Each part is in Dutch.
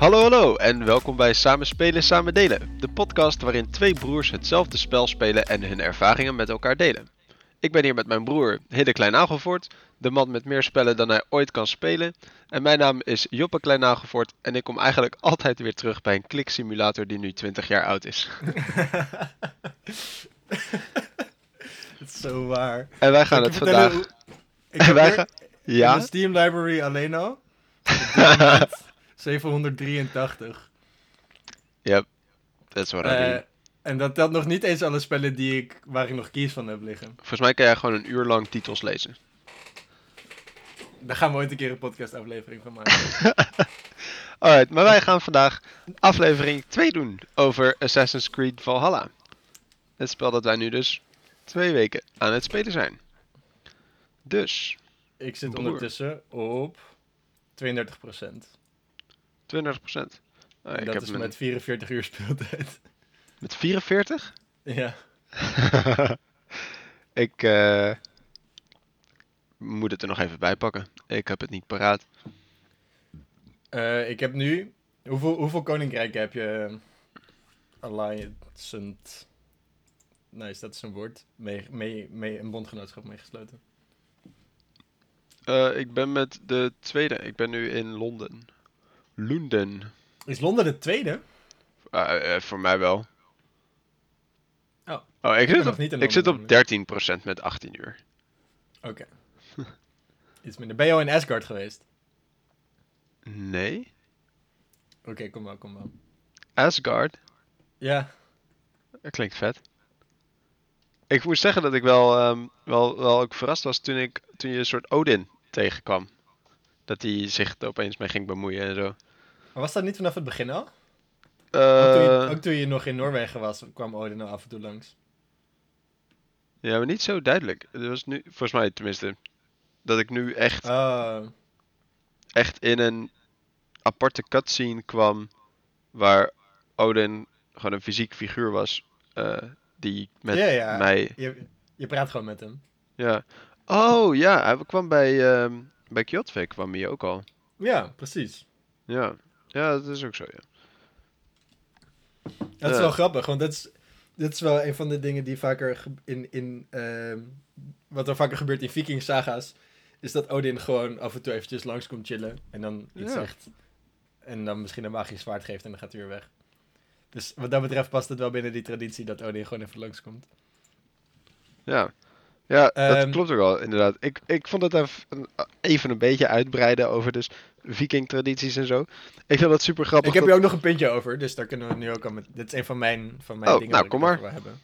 Hallo hallo en welkom bij Samen Spelen Samen Delen, de podcast waarin twee broers hetzelfde spel spelen en hun ervaringen met elkaar delen. Ik ben hier met mijn broer Hidde Kleinagelvoort, de man met meer spellen dan hij ooit kan spelen. En mijn naam is Joppe Kleinagelvoort en ik kom eigenlijk altijd weer terug bij een kliksimulator die nu 20 jaar oud is. Het is zo waar. En wij gaan ik het vandaag... hoe- Ik heb wij gaan... in de Steam library alleen al. Op dit moment 783. Yep, that's what I Eh, mean. en dat telt nog niet eens alle spellen die ik, waar ik nog keys van heb liggen. Volgens mij kan jij gewoon een uur lang titels lezen. Daar gaan we ooit een keer een podcast aflevering van maken. Alright, maar wij gaan vandaag aflevering 2 doen over Assassin's Creed Valhalla. Het spel dat wij nu dus twee weken aan het spelen zijn. Dus, ik zit Broer. ondertussen op 32%. 32%. Ah, en ik dat heb is met 44 uur speeltijd. met 44? ja. ik eh, moet het er nog even bij pakken. Ik heb het niet paraat. Eh, ik heb nu... Hoeveel, hoeveel koninkrijken heb je... Alliance... Nice, dat is een woord. Mee, mee, mee een bondgenootschap meegesloten. Eh, ik ben met de tweede. Ik ben nu in Londen. Londen. Is Londen de tweede? Ah, eh, voor mij wel. Oh. Oh, ik, zit op, niet ik zit op 13% met 18 uur. Oké. Iets minder. Ben je al in Asgard geweest? Nee? Oké, kom wel, kom wel. Asgard? Ja. Dat klinkt vet. Ik moet zeggen dat ik wel, ehm, wel, wel ook verrast was toen, ik, toen je een soort Odin tegenkwam. Dat hij zich er opeens mee ging bemoeien en zo. Maar was dat niet vanaf het begin al? Ook toen, je, Eh, ook toen je nog in Noorwegen was, kwam Odin nou af en toe langs. ja, maar niet zo duidelijk. Het was nu, volgens mij tenminste, dat ik nu echt, Oh. echt in een aparte cutscene kwam waar Odin gewoon een fysiek figuur was. eh, die met Ja, ja. mij Je, je praat gewoon met hem. Ja. Oh ja, hij kwam bij, ehm bij Kyotvik kwam hij ook al. Ja, precies. Ja. Ja, dat is ook zo, ja. Dat is Ja. wel grappig, want dat is, dat is wel een van de dingen die vaker in, in ehm, wat er vaker gebeurt in Viking saga's, is dat Odin gewoon af en toe eventjes langs komt chillen en dan iets zegt en dan misschien een magisch zwaard geeft en dan gaat hij weer weg. Dus wat dat betreft past het wel binnen die traditie dat Odin gewoon even langskomt. Ja. Ja, dat Ehm, klopt ook wel, inderdaad. Ik, ik vond het even een, even een beetje uitbreiden over dus viking-tradities en zo. Ik vind dat super grappig. Ik heb dat- hier ook nog een puntje over, dus daar kunnen we nu ook al met. Dit is een van mijn, van mijn Oh, dingen nou, waar kom maar. hebben.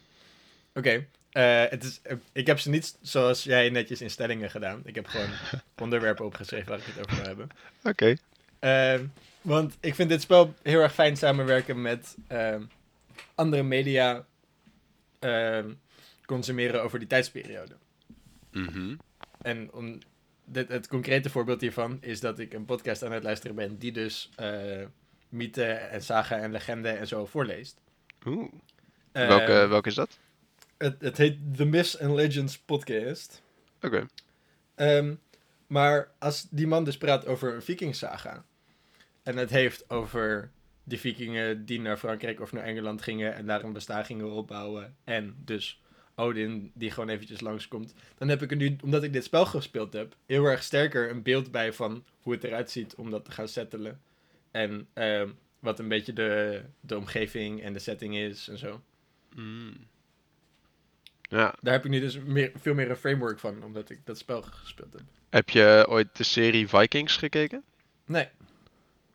Oké, eh, het is. eh, ik heb ze niet zoals jij netjes in stellingen gedaan. Ik heb gewoon onderwerpen opgeschreven waar ik het over wil hebben. Oké. Ehm, want ik vind dit spel heel erg fijn samenwerken met ehm, andere media ehm, consumeren over die tijdsperiode. Mhm. En om, dit, het concrete voorbeeld hiervan is dat ik een podcast aan het luisteren ben die dus eh mythe en saga en legende en zo voorleest. Oeh. Eh, welke, welke is dat? het, het heet The Myths and Legends Podcast. Oké. Ehm, maar als die man dus praat over een vikingsaga en het heeft over die vikingen die naar Frankrijk of naar Engeland gingen en daar een bestaan gingen opbouwen en dus Odin die gewoon eventjes langskomt, dan heb ik er nu, omdat ik dit spel gespeeld heb, heel erg sterker een beeld bij van hoe het eruit ziet om dat te gaan settelen en ehm, wat een beetje de, de omgeving en de setting is en zo. Mm. Ja. Daar heb ik nu dus meer, veel meer een framework van, omdat ik dat spel gespeeld heb. Heb je ooit de serie Vikings gekeken? Nee.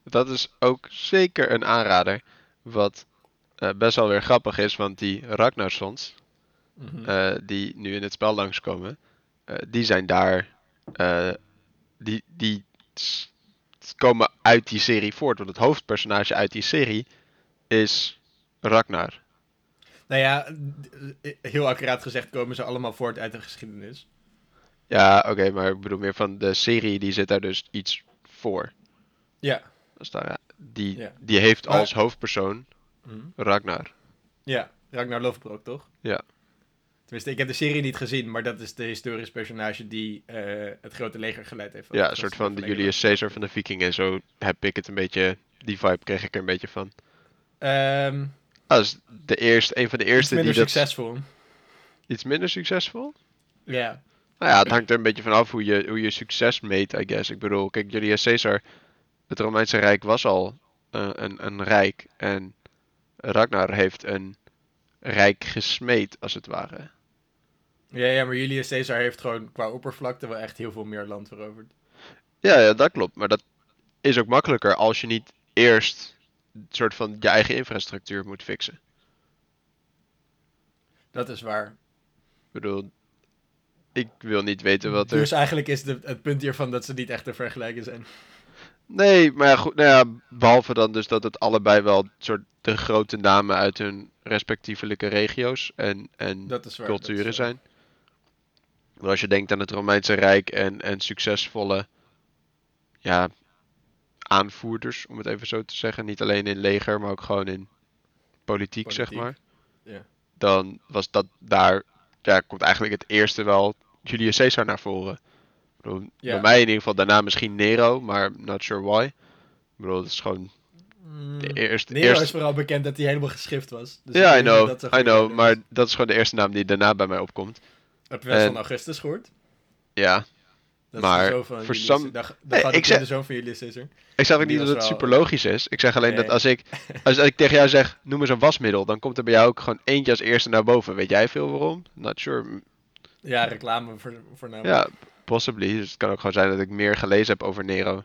Dat is ook zeker een aanrader. Wat eh, best wel weer grappig is, want die Ragnarsons, Mhm. eh, die nu in het spel langskomen, eh, die zijn daar, eh, die, die komen uit die serie voort. Want het hoofdpersonage uit die serie is Ragnar. Nou ja, heel accuraat gezegd komen ze allemaal voort uit de geschiedenis. Ja, oké, maar ik bedoel meer van de serie, die zit daar dus iets voor. Ja. Dus daar, ja, die, Ja. die heeft als hoofdpersoon Mhm. Ragnar. Ja, Ragnar Lothbrok, toch? Ja. Tenminste, ik heb de serie niet gezien, maar dat is de historisch personage die eh, het grote leger geleid heeft. Ja, Dat een soort van de Julius Caesar van de Vikingen. Zo heb ik het een beetje die vibe kreeg ik er een beetje van. Ehm Ah, dat is de eerste, een van de iets eerste die minder dat... succesvol. Iets minder succesvol? Ja. Nou ja, het hangt er een beetje van af hoe je, hoe je succes meet, I guess. Ik bedoel, kijk, Julius Caesar, het Romeinse Rijk was al eh, een, een rijk. En Ragnar heeft een rijk gesmeed, als het ware. Ja, ja, maar Julius Caesar heeft gewoon qua oppervlakte wel echt heel veel meer land veroverd. Ja, ja, dat klopt. Maar dat is ook makkelijker als je niet eerst een soort van je eigen infrastructuur moet fixen. Dat is waar. Ik bedoel, ik wil niet weten wat er... Dus eigenlijk is de, het punt hiervan dat ze niet echt te vergelijken zijn. Nee, maar ja, goed, nou ja, behalve dan dus dat het allebei wel soort de grote namen uit hun respectievelijke regio's en, en Dat is waar. dat is culturen zijn. Maar als je denkt aan het Romeinse Rijk en, en succesvolle ja, aanvoerders, om het even zo te zeggen, niet alleen in leger, maar ook gewoon in politiek, zeg maar. ja. Dan was dat daar, ja, komt eigenlijk het eerste wel Julius Caesar naar voren. Ik bedoel, Ja. Bij mij in ieder geval daarna misschien Nero, maar not sure why. Ik bedoel, dat is gewoon Mm, de eerste. Nero eerste... is vooral bekend dat hij helemaal geschift was. Dus ja, I know, I know, maar dat is gewoon de eerste naam die daarna bij mij opkomt. Heb je wel van Augustus gehoord? Ja, Dat Maar is de van voor some- de, de, Nee, ik zeg- zoon van Julius Caesar. ik zeg ook niet dat het wel- super logisch is. Ik zeg alleen dat als ik, als ik tegen jou zeg, noem eens een wasmiddel, dan komt er bij jou ook gewoon eentje als eerste naar boven. Weet jij veel waarom? Not sure. Ja, reclame voor, voornamelijk. Ja, possibly. Dus het kan ook gewoon zijn dat ik meer gelezen heb over Nero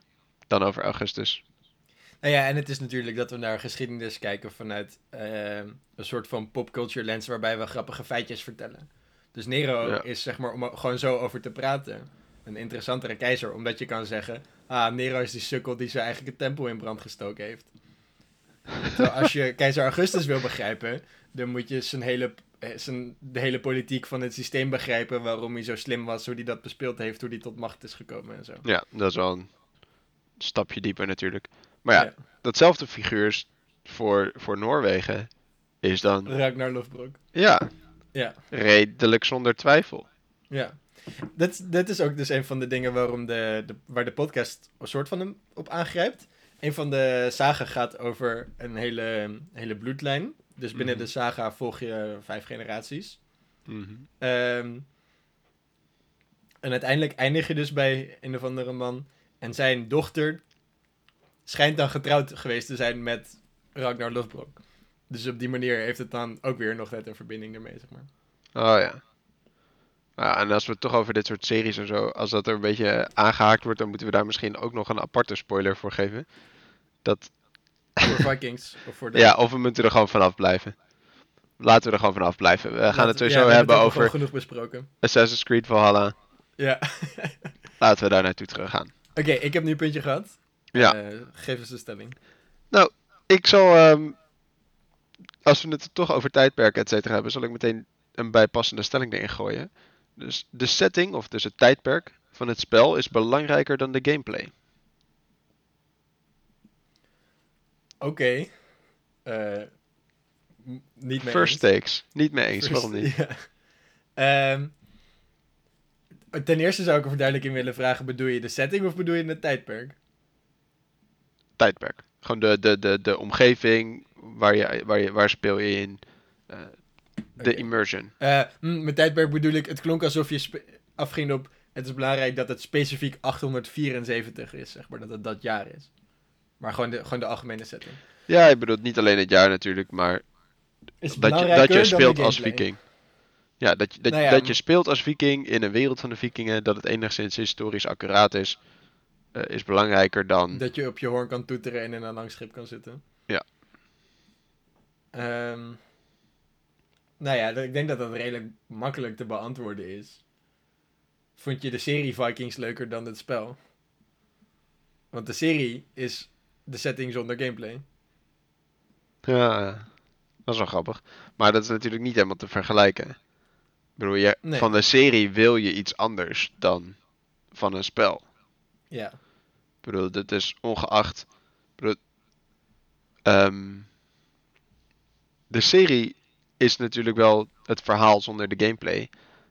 dan over Augustus. Nou ja, en het is natuurlijk dat we naar geschiedenis kijken vanuit eh, een soort van popculture lens waarbij we grappige feitjes vertellen. Dus Nero Ja. is zeg maar, om er gewoon zo over te praten, een interessantere keizer. Omdat je kan zeggen, ah, Nero is die sukkel die zijn eigenlijk het tempel in brand gestoken heeft. Terwijl als je keizer Augustus wil begrijpen, dan moet je zijn hele, eh, zijn, de hele politiek van het systeem begrijpen. Waarom hij zo slim was, hoe hij dat bespeeld heeft, hoe hij tot macht is gekomen en zo. Ja, dat is wel een stapje dieper natuurlijk. Maar ja, Ja. datzelfde figuur is voor, voor Noorwegen is dan, Ragnar Lofbrok. ja, Ja. redelijk zonder twijfel. Ja. Dat, dat is ook dus een van de dingen waarom de, de, waar de podcast een soort van hem op aangrijpt. Een van de saga gaat over een hele, hele bloedlijn. Dus binnen Mhm. de saga volg je vijf generaties. Mhm. Ehm, en uiteindelijk eindig je dus bij een of andere man. En zijn dochter schijnt dan getrouwd geweest te zijn met Ragnar Lothbrok. Dus op die manier heeft het dan ook weer nog net een verbinding ermee, zeg maar. Oh ja. Ja, en als we het toch over dit soort series en zo, als dat er een beetje aangehaakt wordt, dan moeten we daar misschien ook nog een aparte spoiler voor geven. Dat, Voor Vikings. Of voor de... ja, of we moeten er gewoon vanaf blijven. Laten we er gewoon vanaf blijven. We gaan Laten- het sowieso ja, we hebben het over genoeg besproken. Assassin's Creed Valhalla. Ja. Laten we daar naartoe terug gaan. Oké, ik heb nu een puntje gehad. Ja. Eh, geef eens de stelling. Ik zal, ehm, als we het toch over tijdperken et cetera hebben, zal ik meteen een bijpassende stelling erin gooien. Dus de setting, of dus het tijdperk van het spel, is belangrijker dan de gameplay. Oké. Eh, m- niet mee First eens. takes. Niet mee eens, First- waarom niet? Ja. Ehm, ten eerste zou ik er verduidelijking willen vragen, bedoel je de setting of bedoel je het tijdperk? Tijdperk. Gewoon de, de, de, de omgeving, waar, je, waar, je, waar speel je in. eh, de immersion. Hm, met tijdperk bedoel ik, het klonk alsof je afging op, het is belangrijk dat het specifiek 874 is, zeg maar, dat het dat jaar is. Maar gewoon de, gewoon de algemene setting. Ja, ik bedoel niet alleen het jaar natuurlijk, maar Is dat je, dat je speelt als viking. Ja, dat, je- dat, Nou ja, dat m- je speelt als viking in een wereld van de vikingen, dat het enigszins historisch accuraat is, eh, is belangrijker dan... Dat je op je hoorn kan toeteren en in een lang schip kan zitten. Ja. Ehm, nou ja, ik denk dat dat redelijk makkelijk te beantwoorden is. Vond je de serie Vikings leuker dan het spel? Want de serie is de setting zonder gameplay. Ja, dat is wel grappig. Maar dat is natuurlijk niet helemaal te vergelijken. Ik bedoel, je, Nee. van de serie wil je iets anders dan van een spel. Ja. Ik bedoel, dat is ongeacht. Bedoel, ehm, de serie is natuurlijk wel het verhaal zonder de gameplay.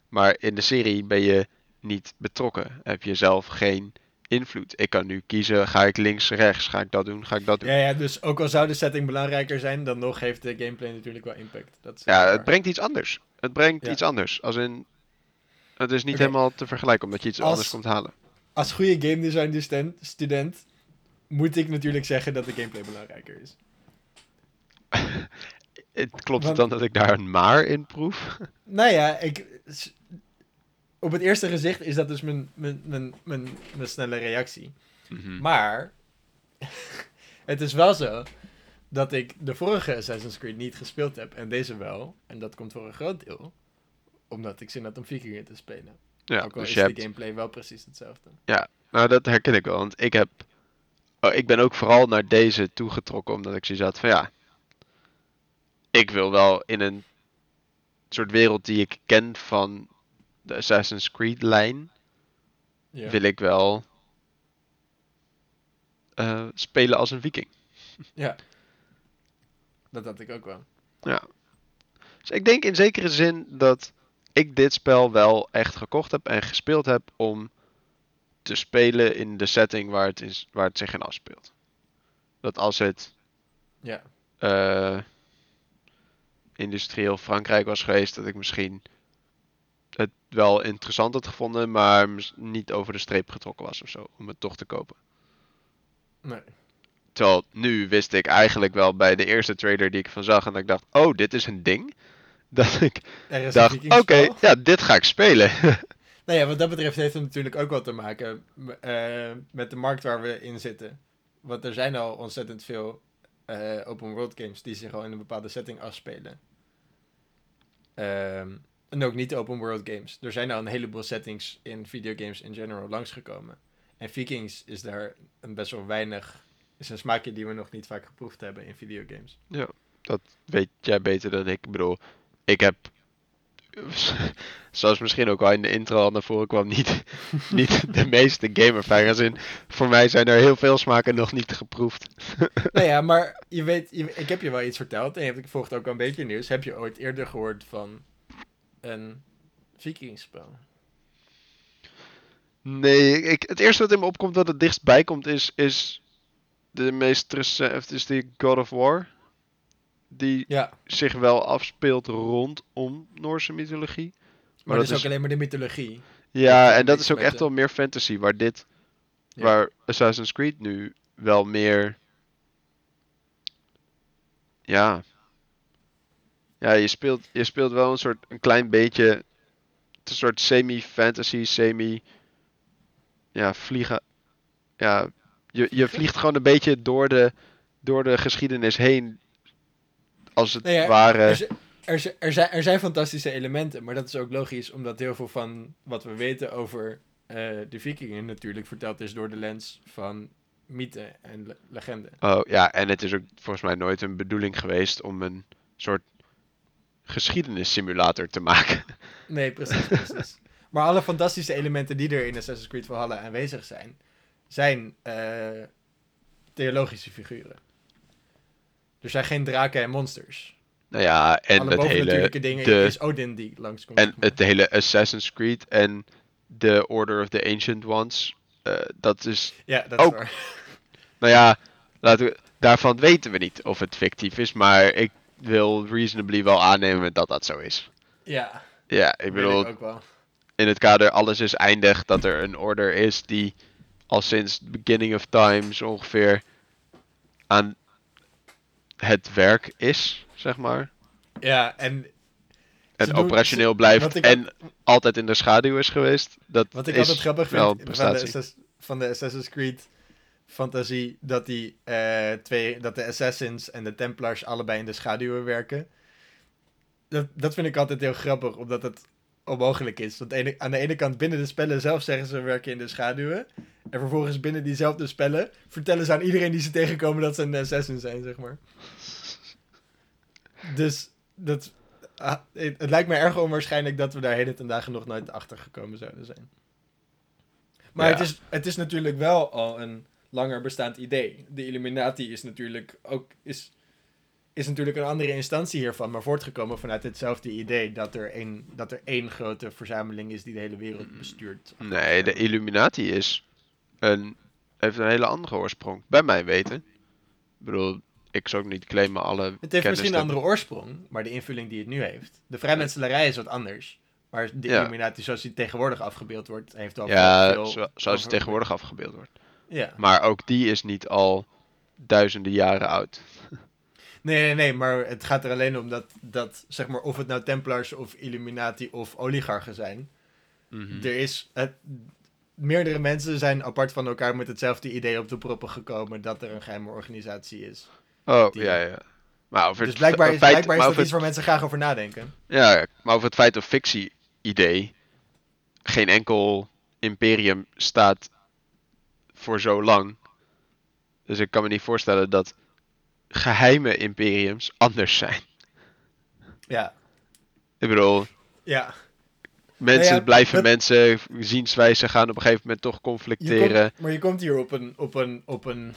Maar in de serie ben je niet betrokken. Heb je zelf geen invloed. Ik kan nu kiezen, ga ik links, rechts, ga ik dat doen, ga ik dat doen. Ja, ja, dus ook al zou de setting belangrijker zijn, dan nog heeft de gameplay natuurlijk wel impact. Dat is Ja, waar. het brengt iets anders. Het brengt Ja. iets anders. Als in, het is niet helemaal te vergelijken omdat je iets Als- anders komt halen. Als goede game design student, student moet ik natuurlijk zeggen dat de gameplay belangrijker is. Het, klopt het dan dat ik daar een maar in proef? Nou ja, ik, op het eerste gezicht is dat dus mijn, mijn, mijn, mijn, mijn snelle reactie. Mhm. Maar het is wel zo dat ik de vorige Assassin's Creed niet gespeeld heb en deze wel. En dat komt voor een groot deel omdat ik zin had om Vikingen te spelen. ja, Ook al dus is je de hebt, gameplay wel precies hetzelfde. nou dat herken ik wel, want ik heb, oh, ik ben ook vooral naar deze toegetrokken omdat ik zoiets had van ja, ik wil wel in een soort wereld die ik ken van de Assassin's Creed lijn, Ja. wil ik wel eh, spelen als een viking. ja. Dat had ik ook wel. Dus ik denk in zekere zin dat ik dit spel wel echt gekocht heb en gespeeld heb om te spelen in de setting waar het, is, waar het zich in afspeelt. Dat als het Ja. eh, industrieel Frankrijk was geweest, dat ik misschien het wel interessant had gevonden, maar niet over de streep getrokken was of zo, om het toch te kopen. Nee. Terwijl nu wist ik eigenlijk wel bij de eerste trailer die ik van zag en dat ik dacht, oh, dit is een ding. Dat ik dacht, oké, ja, dit ga ik spelen. Nou ja, wat dat betreft heeft het natuurlijk ook wel te maken eh, met de markt waar we in zitten. Want er zijn al ontzettend veel eh, open world games die zich al in een bepaalde setting afspelen. Ehm, en ook niet open world games. Er zijn al een heleboel settings in videogames in general langsgekomen. En Vikings is daar een best wel weinig. Is een smaakje die we nog niet vaak geproefd hebben in videogames. Dat weet jij beter dan ik. Ik bedoel, ik heb, zoals misschien ook al in de intro al naar voren kwam, niet, niet de meeste gameervaring. Als in, voor mij zijn er heel veel smaken nog niet geproefd. nou ja, maar je weet, je- ik heb je wel iets verteld en je hebt, volgt ook al een beetje nieuws. Heb je ooit eerder gehoord van een Vikingspel? Nee, ik, het eerste wat in me opkomt dat het dichtstbij komt is, is de meest recente, of is die God of War. Die Ja, zich wel afspeelt rondom Noorse mythologie. maar, dat is ook alleen maar de mythologie. Ja, en dat is ook echt wel meer fantasy, waar dit, Ja. waar Assassin's Creed nu wel meer, ja, ja, je speelt, je speelt wel een soort, een klein beetje, het is een soort semi-fantasy, semi, ja, vliegen, ja, je, je vliegt gewoon een beetje door de, door de geschiedenis heen, als het Nee, ja, ware. Er, er, zi- er, zijn, er zijn fantastische elementen, maar dat is ook logisch, omdat heel veel van wat we weten over eh, de Vikingen natuurlijk verteld is door de lens van mythe en le- legende. Oh ja, en het is ook volgens mij nooit een bedoeling geweest om een soort geschiedenissimulator te maken. Nee, precies, precies. Maar alle fantastische elementen die er in Assassin's Creed Valhalla aanwezig zijn, zijn eh, theologische figuren. Er zijn geen draken en monsters. Nou ja, en alle het hele, dingen de, is Odin die langskomt. en het hele Assassin's Creed en de Order of the Ancient Ones, eh, dat is, Ja, dat ook- is waar. nou ja, laten we, daarvan weten we niet of het fictief is, maar ik wil reasonably wel aannemen dat dat zo is. Ja, Ja, ik ik bedoel, ook wel. in het kader alles is eindig, dat er een order is die al sinds the beginning of times ongeveer aan het werk is, zeg maar. Ja, en En doen- operationeel ze- blijft en altijd in de schaduw is geweest. Dat Wat ik is altijd grappig vind van de, van de Assassin's Creed fantasie, dat, die, eh, twee, dat de Assassins en de Templars allebei in de schaduwen werken. Dat, dat vind ik altijd heel grappig, omdat het onmogelijk is. Want ene- aan de ene kant binnen de spellen zelf zeggen ze werken in de schaduwen. En vervolgens binnen diezelfde spellen vertellen ze aan iedereen die ze tegenkomen dat ze een assassin zijn, zeg maar. Dus dat, ah, het, het lijkt me erg onwaarschijnlijk dat we daar heden ten dagen nog nooit achter gekomen zouden zijn. Maar Ja. het, is, het is natuurlijk wel al een langer bestaand idee. De Illuminati is natuurlijk ook is, is natuurlijk een andere instantie hiervan, maar voortgekomen vanuit hetzelfde idee dat er één, dat er één grote verzameling is die de hele wereld bestuurt. Nee, de Illuminati is een, heeft een hele andere oorsprong. Bij mij weten. Ik bedoel, ik zou ook niet claimen alle Het heeft kennis misschien een andere oorsprong, maar de invulling die het nu heeft. De vrijmetselarij is wat anders. Maar de Ja. Illuminati zoals die tegenwoordig afgebeeld wordt, heeft wel Ja, veel... zo- zoals het tegenwoordig afgebeeld wordt. Ja. Maar ook die is niet al duizenden jaren oud. Nee, nee, nee, maar het gaat er alleen om dat, dat zeg maar, of het nou Templars of Illuminati of oligarchen zijn. Mhm. Er is... Het, meerdere mensen zijn apart van elkaar met hetzelfde idee op de proppen gekomen dat er een geheime organisatie is. Oh, die- ja, ja. Maar over Dus het blijkbaar is, feit, blijkbaar is dat iets waar mensen graag over nadenken. Ja, maar over het feit of fictie-idee. Geen enkel imperium staat voor zo lang. Dus ik kan me niet voorstellen dat geheime imperiums anders zijn. Ja. Ik bedoel, Ja. mensen Nou ja, blijven dat- mensen, zienswijzen gaan op een gegeven moment toch Je conflicteren. komt, maar je komt hier op een. Op een, op een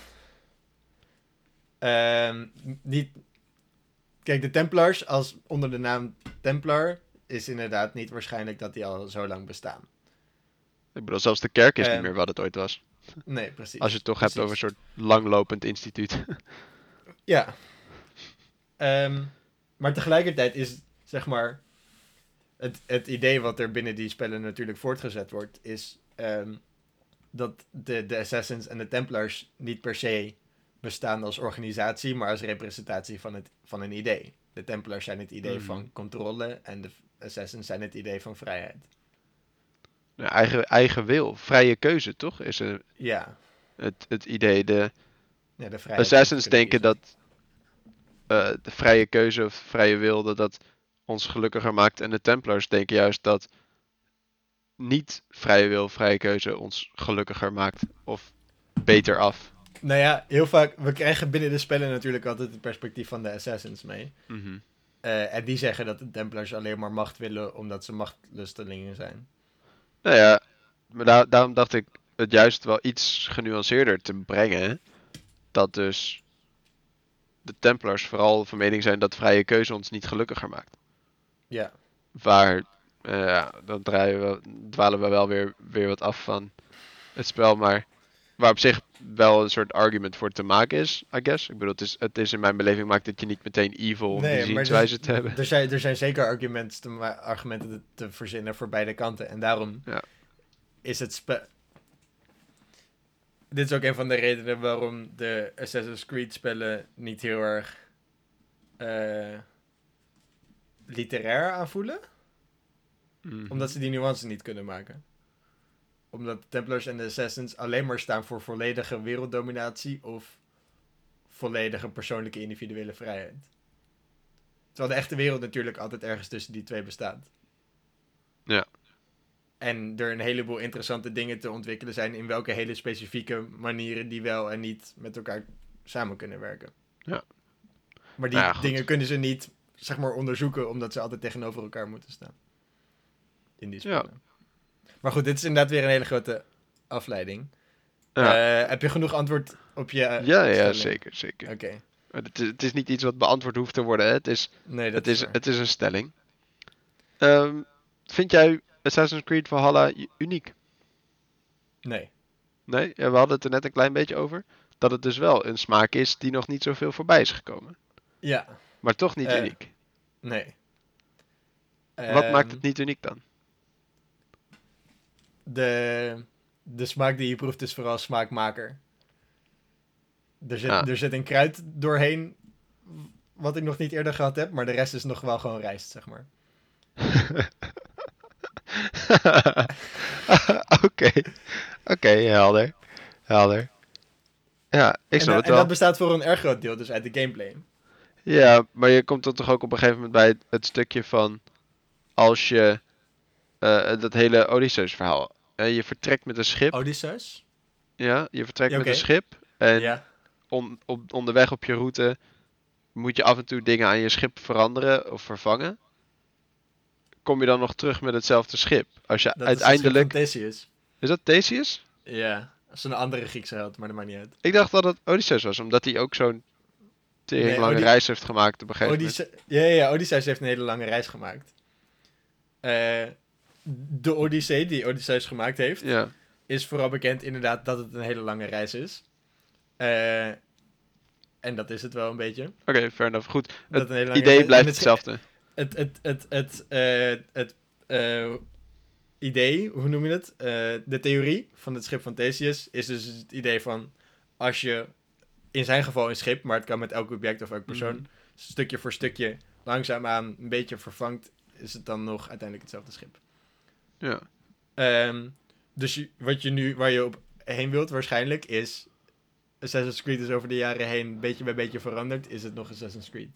ehm, niet. Kijk, de Templars, als onder de naam Templar, is inderdaad niet waarschijnlijk dat die al zo lang bestaan. Ik bedoel, zelfs de kerk is niet Ehm, meer wat het ooit was. Nee, precies. Als je het toch hebt over een soort langlopend instituut. Ja. Ehm, maar tegelijkertijd is, zeg maar. Het, het idee wat er binnen die spellen natuurlijk voortgezet wordt, is ehm, dat de, de Assassins en de Templars niet per se bestaan als organisatie, maar als representatie van, het, van een idee. De Templars zijn het idee Mhm. van controle en de Assassins zijn het idee van vrijheid. Eigen, eigen wil, vrije keuze, toch? Is er Ja, het, het idee. De ja de vrijheid. Assassins denken dat eh, de vrije keuze of vrije wil, dat dat ons gelukkiger maakt. En de Templars denken juist dat niet vrije wil, vrije keuze ons gelukkiger maakt. Of beter af. Nou ja, heel vaak, we krijgen binnen de spellen natuurlijk altijd het perspectief van de Assassins mee. Mhm. Eh, en die zeggen dat de Templars alleen maar macht willen omdat ze machtlustelingen zijn. Nou ja, maar daar- daarom dacht ik het juist wel iets genuanceerder te brengen. Dat dus de Templars vooral van mening zijn dat vrije keuze ons niet gelukkiger maakt. Ja, Waar, eh, ja, dan draaien we, dwalen we wel weer, weer wat af van het spel. Maar waar op zich wel een soort argument voor te maken is, I guess. Ik bedoel, het is, het is in mijn beleving maakt het je niet meteen evil om die maar zienswijze dus- te hebben. Er zijn, er zijn zeker argumenten te, argumenten te, te verzinnen voor beide kanten. En daarom Ja. is het spel... Dit is ook een van de redenen waarom de Assassin's Creed spellen niet heel erg eh, literair aanvoelen. Mhm. Omdat ze die nuance niet kunnen maken. Omdat Templars en de Assassins alleen maar staan voor volledige werelddominatie of volledige persoonlijke individuele vrijheid. Terwijl de echte wereld natuurlijk altijd ergens tussen die twee bestaat. Ja. En er een heleboel interessante dingen te ontwikkelen zijn in welke hele specifieke manieren die wel en niet met elkaar samen kunnen werken. Ja. Maar die Nou ja, dingen kunnen ze niet, zeg maar, onderzoeken omdat ze altijd tegenover elkaar moeten staan. In die Ja. spellen. Maar goed, dit is inderdaad weer een hele grote afleiding. Ja. Eh, heb je genoeg antwoord op je eh, ja, ja, zeker, zeker. Oké. Het is, het is niet iets wat beantwoord hoeft te worden. Hè? Het, is, Nee, dat het, is, waar. het is een stelling. Ehm, vind jij Assassin's Creed Valhalla uniek? Nee. Nee, ja, we hadden het er net een klein beetje over. Dat het dus wel een smaak is die nog niet zoveel voorbij is gekomen. Ja, Maar toch niet Eh, uniek. nee. Wat maakt Ehm, het niet uniek dan? De, de smaak die je proeft is vooral smaakmaker. Er zit, Ah. er zit een kruid doorheen, wat ik nog niet eerder gehad heb, maar de rest is nog wel gewoon rijst, zeg maar. Oké, oké, helder. Helder. Ja, ik En, snap da- het en wel. dat bestaat voor een erg groot deel dus uit de gameplay. Ja, maar je komt dan toch ook op een gegeven moment bij het, het stukje van als je eh, dat hele Odysseus verhaal. eh, je vertrekt met een schip. Odysseus? Ja, je vertrekt Ja, met een schip. En Ja. on, op, onderweg op je route moet je af en toe dingen aan je schip veranderen of vervangen. Kom je dan nog terug met hetzelfde schip? Als je Dat uiteindelijk. is Theseus. Is dat Theseus? Ja, dat is een andere Griekse held, maar dat maakt niet uit. Ik dacht dat het Odysseus was, omdat hij ook zo'n tering Nee, lange reis heeft gemaakt op een gegeven moment. Ja, ja, ja, Odysseus heeft een hele lange reis gemaakt. Eh, de Odyssee die Odysseus gemaakt heeft, Ja. is vooral bekend inderdaad dat het een hele lange reis is. Eh, en dat is het wel een beetje. Oké, fair enough. Goed. Dat Het hele idee reis- blijft het- hetzelfde. Het, het, het, het, eh, het eh, idee, hoe noem je het? Eh, de theorie van het schip van Theseus is dus het idee van als je in zijn geval een schip, maar het kan met elk object of elk persoon, Mhm. stukje voor stukje langzaamaan een beetje vervangt, is het dan nog uiteindelijk hetzelfde schip. Ja. Ehm, dus je- wat je nu, waar je op heen wilt waarschijnlijk, is Assassin's Creed is over de jaren heen beetje bij beetje veranderd. Is het nog Assassin's Creed?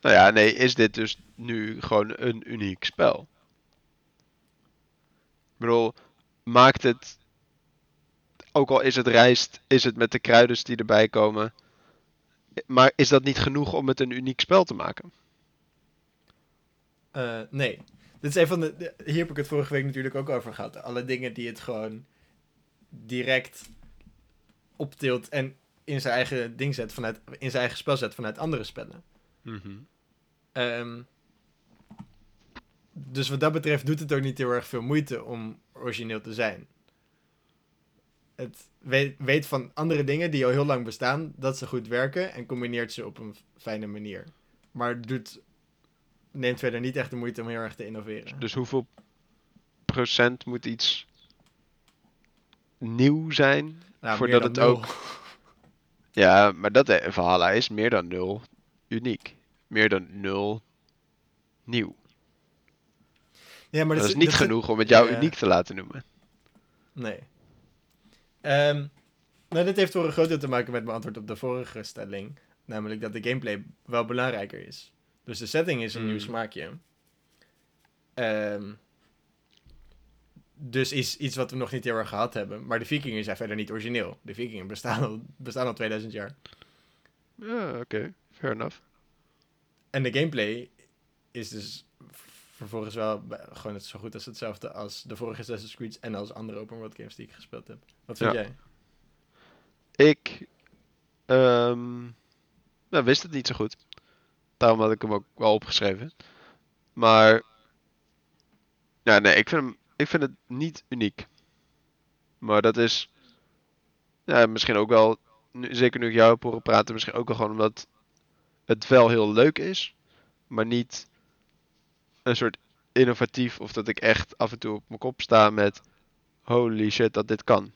Nou ja, nee, is dit dus nu gewoon een uniek spel? Ik bedoel, maakt het. Ook al is het rijst, is het met de kruiden die erbij komen. Maar is dat niet genoeg om het een uniek spel te maken? Eh, nee. Dit is een van de, de- Hier heb ik het vorige week natuurlijk ook over gehad. Alle dingen die het gewoon direct optilt en in zijn eigen ding zet vanuit, in zijn eigen spel zet vanuit andere spellen. Ehm, dus wat dat betreft doet het ook niet heel erg veel moeite om origineel te zijn. Het weet, weet van andere dingen die al heel lang bestaan, dat ze goed werken en combineert ze op een fijne manier. Maar doet, neemt verder niet echt de moeite om heel erg te innoveren. Dus hoeveel procent moet iets nieuw zijn? Nou, voordat meer het nul. ook- Ja, maar dat eh, Valhalla is meer dan nul uniek. Meer dan nul nieuw. Ja, maar dat, is niet genoeg om het jou Ja. uniek te laten noemen. Nee. Ehm, nou, dit heeft voor een groot deel te maken met mijn antwoord op de vorige stelling. Namelijk dat de gameplay wel belangrijker is. Dus de setting is een Mm. nieuw smaakje. Ehm, dus is iets wat we nog niet heel erg gehad hebben. Maar de vikingen zijn verder niet origineel. De vikingen bestaan al, bestaan al 2000 jaar. Ja, oké. Fair enough. En de gameplay is dus vervolgens wel gewoon net zo goed als hetzelfde als de vorige Assassin's Creed en als andere open world games die ik gespeeld heb. Wat vind Ja. jij? Ik ehm, nou, wist het niet zo goed. Daarom had ik hem ook wel opgeschreven. Maar ja, nee, ik vind, hem, ik vind het niet uniek. Maar dat is ja, misschien ook wel, nu, zeker nu ik jou heb horen praten, misschien ook wel gewoon omdat het wel heel leuk is, maar niet een soort innovatief of dat ik echt af en toe op mijn kop sta met holy shit dat dit kan.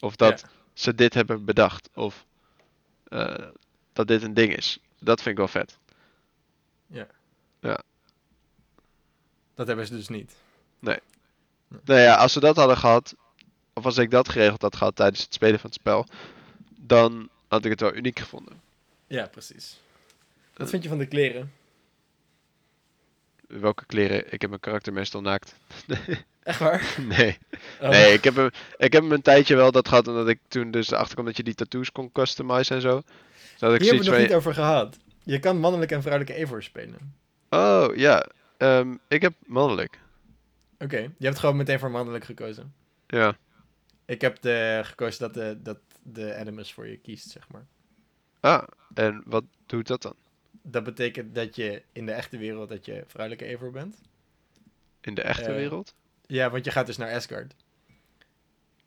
Of dat Ja. ze dit hebben bedacht. Of eh, dat dit een ding is. Dat vind ik wel vet. Dat hebben ze dus niet. Nou ja, als ze dat hadden gehad, of als ik dat geregeld had gehad tijdens het spelen van het spel, dan had ik het wel uniek gevonden. Ja, precies. Wat vind je van de kleren? Welke kleren? Ik heb mijn karakter meestal naakt. Echt waar? nee. Oh. Nee, ik heb, hem, ik heb hem een tijdje wel dat gehad, omdat ik toen dus erachter kwam dat je die tattoos kon customizen en zo. Dus had ik Hier hebben we het nog niet over gehad. Je kan mannelijke en vrouwelijke Eivor spelen. oh ja, ehm, ik heb mannelijk. Oké, je hebt gewoon meteen voor mannelijk gekozen. Ja, Ik heb de, gekozen dat de, dat de Animus voor je kiest, zeg maar. Ah, en wat doet dat dan? Dat betekent dat je in de echte wereld dat je vrouwelijke Eivor bent. In de echte Eh, wereld? Ja, want je gaat dus naar Asgard.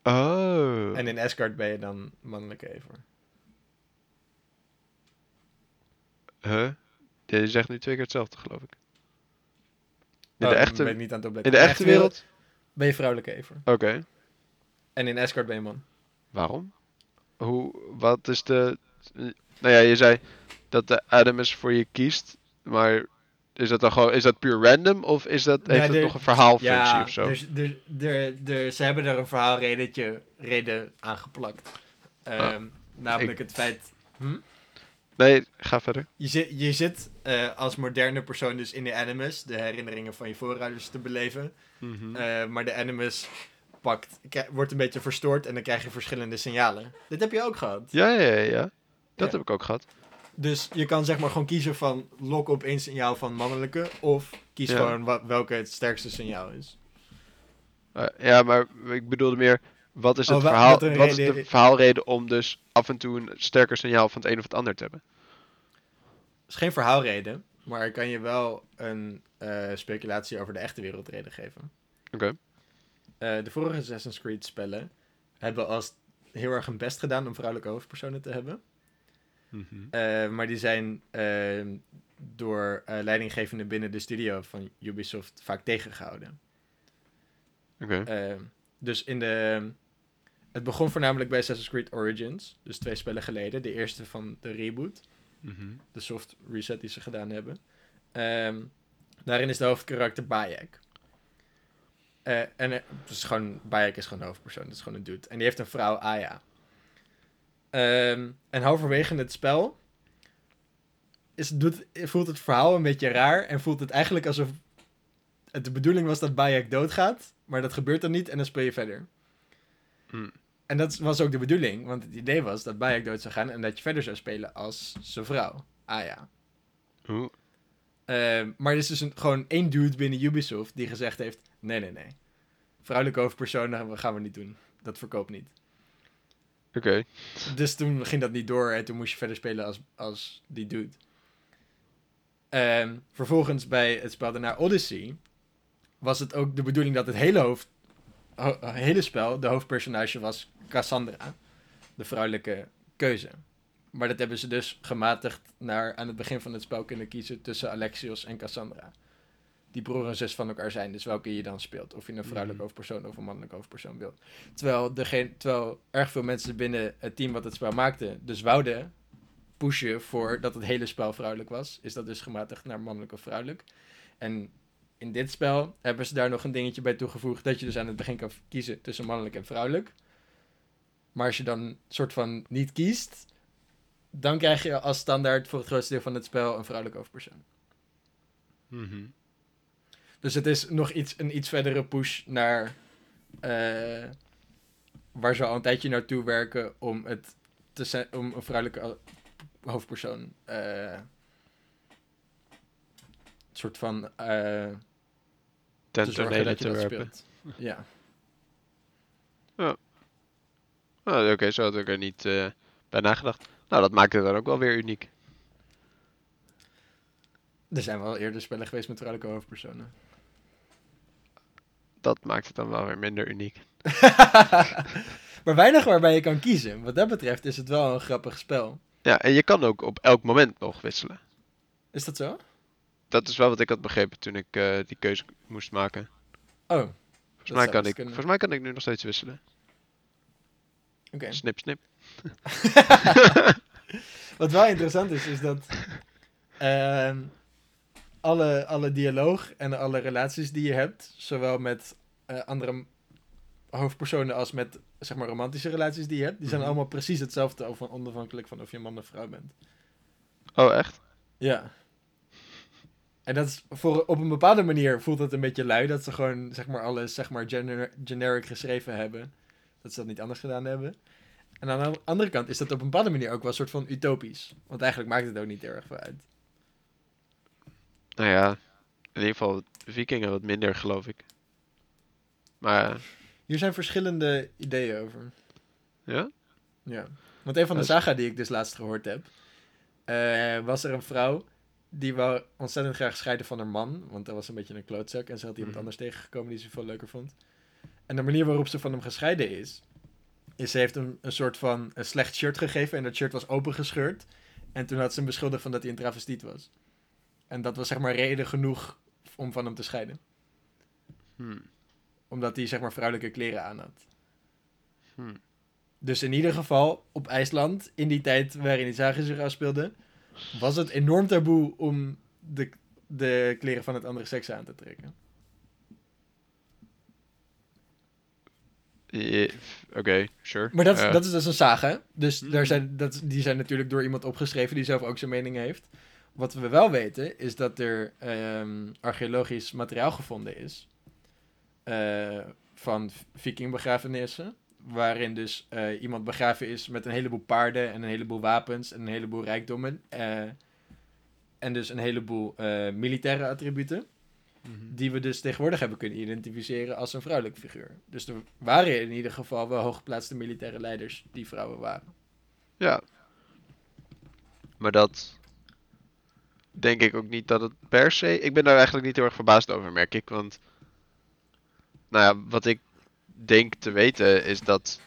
Oh. En in Asgard ben je dan mannelijke Eivor. Huh? Je zegt nu twee keer hetzelfde, geloof ik. In Oh, de dan echte, ben ik niet aan het in opletten. de echte wereld? ben je vrouwelijke Eivor. Oké. En in Asgard ben je man. Waarom? Hoe, wat is de... Nou ja, je zei dat de Adamus voor je kiest, maar is dat dan gewoon, is dat puur random of is dat, Ja, heeft het nog een verhaalfunctie Ja, of zo? dus, dus, de, de, ze hebben er een verhaalredetje reden aangeplakt. Ehm, namelijk het feit... Hm? Nee, ga verder. Je zit, je zit eh, als moderne persoon dus in de Animus, de herinneringen van je voorouders te beleven. Mhm. Eh, maar de Animus pakt, wordt een beetje verstoord en dan krijg je verschillende signalen. Dit heb je ook gehad. Ja, ja, ja, ja. Dat Ja. heb ik ook gehad. Dus je kan zeg maar gewoon kiezen van lok op één signaal van mannelijke of kies Ja. gewoon welke het sterkste signaal is. Eh, ja, maar ik bedoelde meer, wat is Oh, het wa- verhaal, wat is de verhaalreden om dus af en toe een sterker signaal van het een of het ander te hebben? is geen verhaalreden, maar ik kan je wel een eh, speculatie over de echte wereldreden geven. Oké. eh, de vorige Assassin's Creed spellen hebben als heel erg hun best gedaan om vrouwelijke hoofdpersonen te hebben. Mhm. Eh, maar die zijn eh, door eh, leidinggevenden binnen de studio van Ubisoft vaak tegengehouden. Oké. Eh, dus in de. Het begon voornamelijk bij Assassin's Creed Origins, dus twee spellen geleden. De eerste van de reboot, Mhm. de soft reset die ze gedaan hebben. Ehm, daarin is de hoofdkarakter Bayek. Eh, en dus gewoon, Bayek is gewoon de hoofdpersoon, dat is gewoon een dude. En die heeft een vrouw, Aya. Ehm, en halverwege het spel is, doet, voelt het verhaal een beetje raar en voelt het eigenlijk alsof het de bedoeling was dat Bayek doodgaat, maar dat gebeurt dan niet en dan speel je verder. Hmm. En dat was ook de bedoeling, want het idee was dat Bayek dood zou gaan en dat je verder zou spelen als zijn vrouw, Aya. Oeh. Ehm, maar er is dus een, gewoon één dude binnen Ubisoft die gezegd heeft: nee, nee, nee. Vrouwelijke hoofdpersonen gaan we niet doen. Dat verkoopt niet. Oké. Dus toen ging dat niet door en toen moest je verder spelen als, als die dude. Ehm, vervolgens bij het spel daarna Odyssey was het ook de bedoeling dat het hele, hoofd, ho- hele spel de hoofdpersonage was Cassandra, de vrouwelijke keuze. Maar dat hebben ze dus gematigd naar aan het begin van het spel kunnen kiezen tussen Alexios en Cassandra. Die broer en zus van elkaar zijn, dus welke je dan speelt. Of je een vrouwelijke Mhm. hoofdpersoon of een mannelijke hoofdpersoon wilt. Terwijl, degene, terwijl erg veel mensen binnen het team wat het spel maakte, dus wouden pushen voor dat het hele spel vrouwelijk was, is dat dus gematigd naar mannelijk of vrouwelijk. En in dit spel hebben ze daar nog een dingetje bij toegevoegd dat je dus aan het begin kan kiezen tussen mannelijk en vrouwelijk. Maar als je dan soort van niet kiest, dan krijg je als standaard voor het grootste deel van het spel een vrouwelijke hoofdpersoon. Mhm. Dus het is nog iets, een iets verdere push naar eh, waar ze al een tijdje naartoe werken om, het te om een vrouwelijke ho- hoofdpersoon eh soort van eh Ten te tonele werpen. speelt. Ja. Oh, Oké, zo had ik er niet bij nagedacht. Nou, dat maakt het dan ook wel weer uniek. Er zijn wel eerder spellen geweest met vrouwelijke hoofdpersonen. Dat maakt het dan wel weer minder uniek. maar weinig waarbij je kan kiezen. Wat dat betreft is het wel een grappig spel. Ja, en je kan ook op elk moment nog wisselen. Is dat zo? Dat is wel wat ik had begrepen toen ik eh, die keuze moest maken. Oh, Volgens mij, kan best ik, volgens mij kan ik nu nog steeds wisselen. oké. Snip, snip. Wat wel interessant is, is dat ehm, alle, alle dialoog en alle relaties die je hebt, zowel met eh, andere hoofdpersonen als met zeg maar romantische relaties die je hebt, die zijn Mhm. allemaal precies hetzelfde, over- onafhankelijk van of je man of vrouw bent. Oh, echt? Ja. En dat is voor, op een bepaalde manier voelt het een beetje lui dat ze gewoon zeg maar alles zeg maar gener- generic geschreven hebben. Dat ze dat niet anders gedaan hebben. En aan de andere kant is dat op een bepaalde manier ook wel een soort van utopisch. Want eigenlijk maakt het ook niet erg veel uit. Nou ja, in ieder geval vikingen wat minder, geloof ik. Maar eh, Hier zijn verschillende ideeën over. ja? Ja. Want een van de is- saga die ik dus laatst gehoord heb, eh, was er een vrouw die wou ontzettend graag scheiden van haar man, want dat was een beetje een klootzak en ze had iemand Mhm. anders tegengekomen die ze veel leuker vond. En de manier waarop ze van hem gescheiden is, is ze heeft hem een soort van een slecht shirt gegeven en dat shirt was opengescheurd. En toen had ze hem beschuldigd van dat hij een travestiet was. En dat was zeg maar reden genoeg om van hem te scheiden. Hm. Omdat hij zeg maar vrouwelijke kleren aan had. Hm. Dus in ieder geval, op IJsland, in die tijd waarin die zagen zich afspeelde, was het enorm taboe om de, de kleren van het andere seks aan te trekken. Je- Oké, sure. Maar dat, is- Eh, dat is dus een saga. Dus Mhm. daar zijn, dat, die zijn natuurlijk door iemand opgeschreven die zelf ook zijn mening heeft. Wat we wel weten, is dat er ehm, archeologisch materiaal gevonden is. eh, van vikingbegrafenissen. Waarin dus eh, iemand begraven is met een heleboel paarden en een heleboel wapens en een heleboel rijkdommen. eh, en dus een heleboel eh, militaire attributen. mhm. Die we dus tegenwoordig hebben kunnen identificeren als een vrouwelijk figuur. Dus er waren in ieder geval wel hooggeplaatste militaire leiders die vrouwen waren. Ja. Maar dat denk ik ook niet dat het per se. Ik ben daar eigenlijk niet heel erg verbaasd over, merk ik. Want, nou ja, wat ik denk te weten is dat.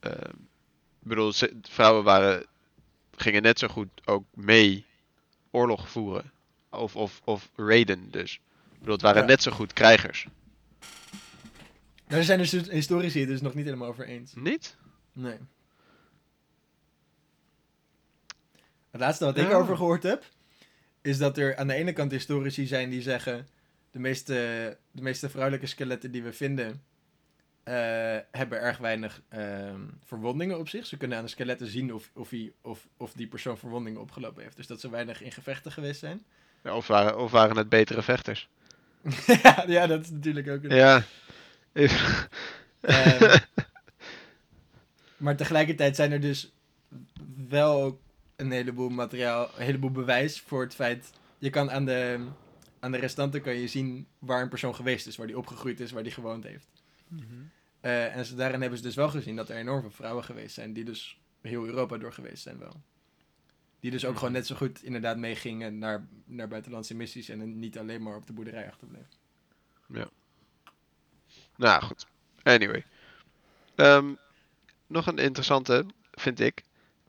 ehm, ik bedoel, vrouwen waren, gingen net zo goed ook mee oorlog voeren. Of, of, of raiden dus. Ik bedoel, het waren Ja. net zo goed krijgers. Daar zijn dus historici het dus nog niet helemaal over eens. Niet? Nee. Het laatste wat ik Ja. over gehoord heb, is dat er aan de ene kant historici zijn die zeggen, de meeste, de meeste vrouwelijke skeletten die we vinden, eh, hebben erg weinig ehm, verwondingen op zich. Ze kunnen aan de skeletten zien of, of, die, of, of die persoon verwondingen opgelopen heeft. Dus dat ze weinig in gevechten geweest zijn. Ja, of, waren, of waren het betere vechters? ja, ja, dat is natuurlijk ook een... Ja. Ehm, maar tegelijkertijd zijn er dus wel ook een heleboel materiaal, een heleboel bewijs voor het feit. Je kan aan de, aan de restanten kan je zien waar een persoon geweest is, waar die opgegroeid is, waar die gewoond heeft. Eh, en ze, daarin hebben ze dus wel gezien dat er enorm veel vrouwen geweest zijn, die dus heel Europa door geweest zijn wel. Die dus ook Mhm. gewoon net zo goed inderdaad meegingen naar, naar buitenlandse missies en niet alleen maar op de boerderij achterbleven. Nou goed. Anyway. Ehm, nog een interessante, vind ik,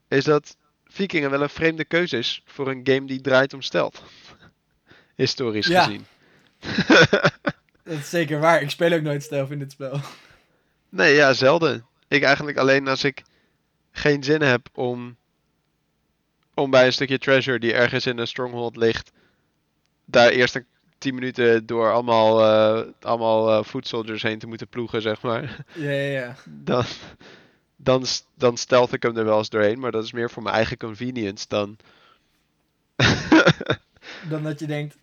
is dat Vikingen wel een vreemde keuze is voor een game die draait om stealth. Historisch Ja. gezien. Dat is zeker waar. Ik speel ook nooit stealth in dit spel. nee, ja, zelden. Ik eigenlijk alleen als ik geen zin heb om, om bij een stukje treasure die ergens in een stronghold ligt, daar eerst een 10 minuten door allemaal, eh allemaal foot soldiers heen te moeten ploegen, zeg maar. Ja, ja, ja. dan, dan, dan stealth ik hem er wel eens doorheen. Maar dat is meer voor mijn eigen convenience dan. Dan dat je denkt,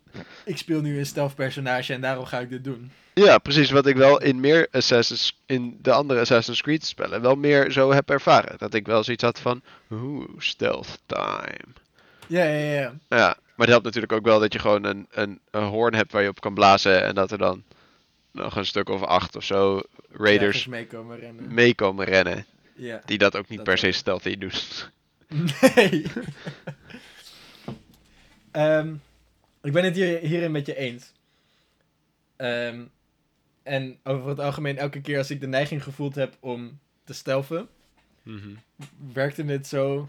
ik speel nu een stealth personage en daarom ga ik dit doen. ja, precies. Wat ik wel in meer Assassin's. in de andere Assassin's Creed spellen. wel meer zo heb ervaren. Dat ik wel zoiets had van. Oeh, stealth time. Ja, ja, ja. Ja, maar het helpt natuurlijk ook wel dat je gewoon een, een, een hoorn hebt waar je op kan blazen. En dat er dan nog een stuk of acht of zo raiders meekomen rennen. meekomen rennen. Ja. Die dat ook niet Dat per se ook. stealthy doen. Nee. Ehm, ik ben het hier, hierin met je eens. Ehm, en over het algemeen, elke keer als ik de neiging gevoeld heb om te stelven, Mhm. werkte het zo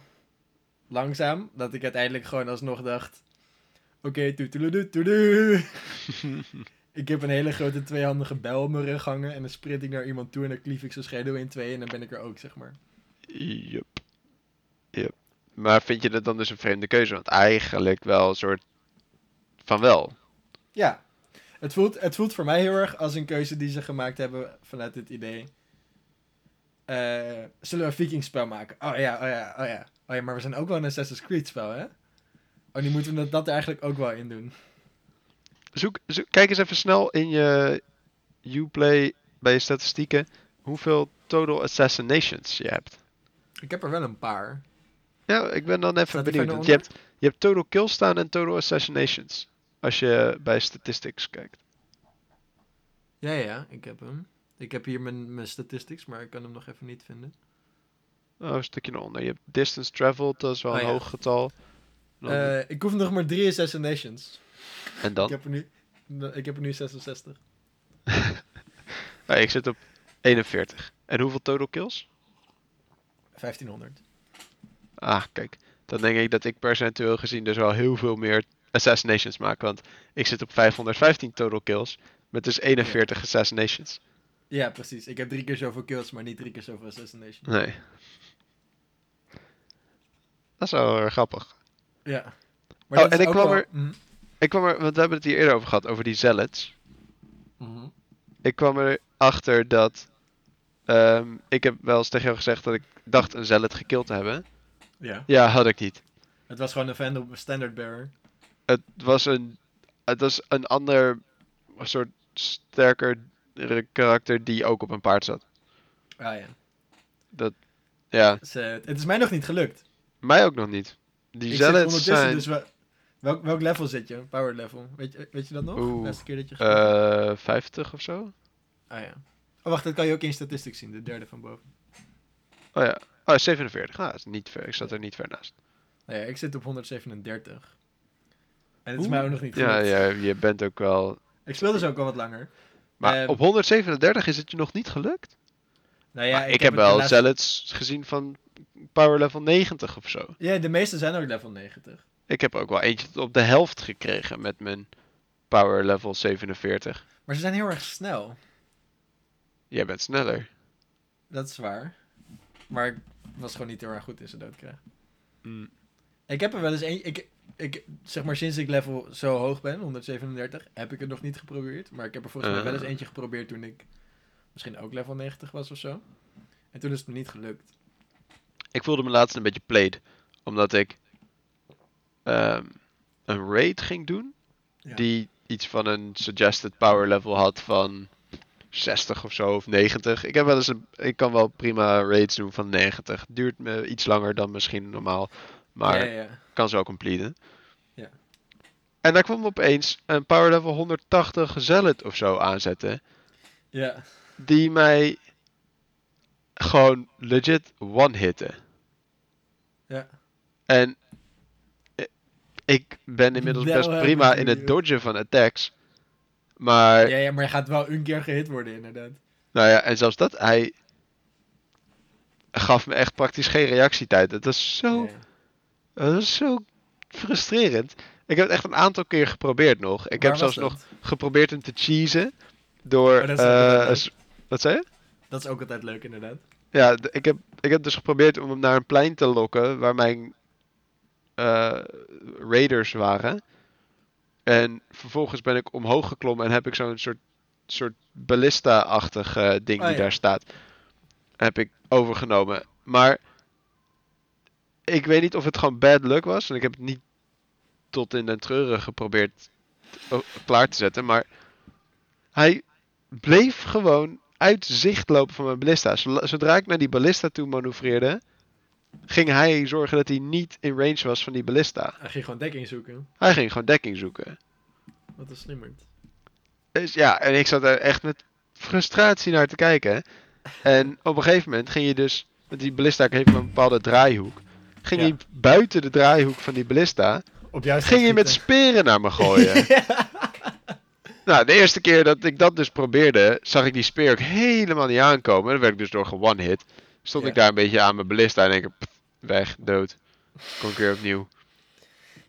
langzaam dat ik uiteindelijk gewoon alsnog dacht: Oké, toedoe. Ik heb een hele grote tweehandige bijl op mijn rug hangen en dan sprint ik naar iemand toe en dan klief ik zijn schedel in twee en dan ben ik er ook, zeg maar. Yup. Yup. Maar vind je dat dan dus een vreemde keuze? Want eigenlijk wel een soort van wel. Ja, het voelt, het voelt voor mij heel erg als een keuze die ze gemaakt hebben vanuit dit idee. Eh, zullen we een vikingspel maken? Oh ja, oh ja, oh ja. Oh ja, maar we zijn ook wel een Assassin's Creed spel, hè? Oh, nu moeten we dat, dat er eigenlijk ook wel in doen. Zoek, zoek- kijk eens even snel in je Uplay bij je statistieken hoeveel total assassinations je hebt. Ik heb er wel een paar. Ja, ik ben dan even benieuwd. Want je hebt, je hebt total kills staan en total assassinations. Als je bij statistics kijkt. Ja, ja, ik heb hem. Ik heb hier mijn, mijn statistics, maar ik kan hem nog even niet vinden. Oh, een stukje naar onder. Je hebt distance traveled, dat is wel Oh, een ja. hoog getal. Dan- Eh, ik hoef nog maar drie assassinations. En dan? Ik heb er nu, ik heb er nu 66. Ah, ik zit op 41. En hoeveel total kills? 1500. Ah, kijk. Dan denk ik dat ik percentueel gezien dus wel heel veel meer assassinations maak. Want ik zit op 515 total kills. Met dus 41 assassinations. Ja, precies. Ik heb drie keer zoveel kills, maar niet drie keer zoveel assassinations. Nee. Dat is wel erg grappig. Ja. Oh, en ik kwam wel- er- Mhm. Ik kwam er, want we hebben het hier eerder over gehad, over die zealots. Mhm. Ik kwam erachter dat... ehm, ik heb wel eens tegen jou gezegd dat ik dacht een zealot gekild te hebben. Ja. Ja, had ik niet. Het was gewoon een Vandal Standard Bearer. Het was een, het was een ander soort sterker karakter die ook op een paard zat. Ah ja. Ja, Dus, eh, het is mij nog niet gelukt. mij ook nog niet. Die ik zit zealots ondertussen zijn dus... wel- Welk, welk level zit je? Power level. Weet je, weet je dat nog? Oeh, De laatste keer dat je gespeeld hebt? eh 50 of zo. Ah ja. Oh wacht, dat kan je ook in statistics zien. De derde van boven. Oh ja, oh 47. Ah, dat is niet ver. Ik zat er niet ver naast. Nou ja, ik zit op 137. En het is mij ook nog niet Ja, gelukt. ja, je bent ook wel. Ik speel dus ook al wat langer. Maar Ehm, op 137 is het je nog niet gelukt? Nou ja, ik, heb wel laatste- gezien van power level 90 of zo. Ja, de meeste zijn ook level 90. Ik heb ook wel eentje op de helft gekregen met mijn power level 47. Maar ze zijn heel erg snel. Jij bent sneller. Dat is waar. Maar ik was gewoon niet heel erg goed in ze dood krijgen. Mm. Ik heb er wel eens een. Ik, ik, zeg maar sinds ik level zo hoog ben, 137, heb ik het nog niet geprobeerd. Maar ik heb er volgens mij wel eens Ah. eentje geprobeerd toen ik misschien ook level 90 was of zo. En toen is het me niet gelukt. Ik voelde me laatst een beetje played. Omdat ik ehm, een raid ging doen. Ja. Die iets van een suggested power level had van 60 of zo of 90. Ik, heb wel eens een, ik kan wel prima raids doen van 90. Duurt me iets langer dan misschien normaal. Maar ja, ja. kan zo completen. Ja. En daar kwam opeens een power level 180 zealot of zo aanzetten. ja. Die mij gewoon legit one-hitten. Ja. En ik ben inmiddels best prima in het dodgen van attacks. Maar, Ja, ja, maar je gaat wel een keer gehit worden, inderdaad. nou ja, en zelfs dat, hij gaf me echt praktisch geen reactietijd. Het was zo, het was zo frustrerend. Ik heb het echt een aantal keer geprobeerd nog. Ik Waar heb zelfs nog dat? geprobeerd hem te cheesen door... Oh, dat is eh, wat zei je? Dat is ook altijd leuk, inderdaad. Ja, ik heb, ik heb dus geprobeerd om hem naar een plein te lokken waar mijn eh, raiders waren. En vervolgens ben ik omhoog geklommen en heb ik zo'n soort, soort ballista-achtig eh, ding Oh, die ja. daar staat. Heb ik overgenomen. Maar ik weet niet of het gewoon bad luck was. En ik heb het niet tot in den treuren geprobeerd klaar te zetten. Maar hij bleef gewoon uit zicht lopen van mijn ballista. Zodra ik naar die ballista toe manoeuvreerde, ging hij zorgen dat hij niet in range was van die ballista. Hij ging gewoon dekking zoeken. Hij ging gewoon dekking zoeken. Wat een slimmerd. Dus ja, en ik zat er echt met frustratie naar te kijken. En op een gegeven moment ging je dus, want die ballista heeft een bepaalde draaihoek. Ging Ja. je buiten de draaihoek van die ballista, Op ging je met speren naar me gooien. Nou, de eerste keer dat ik dat dus probeerde, zag ik die speer ook helemaal niet aankomen. Dan werd ik dus door one hit. Stond Ja. ik daar een beetje aan mijn ballista en denk ik, pff, weg, dood. Kom ik weer opnieuw.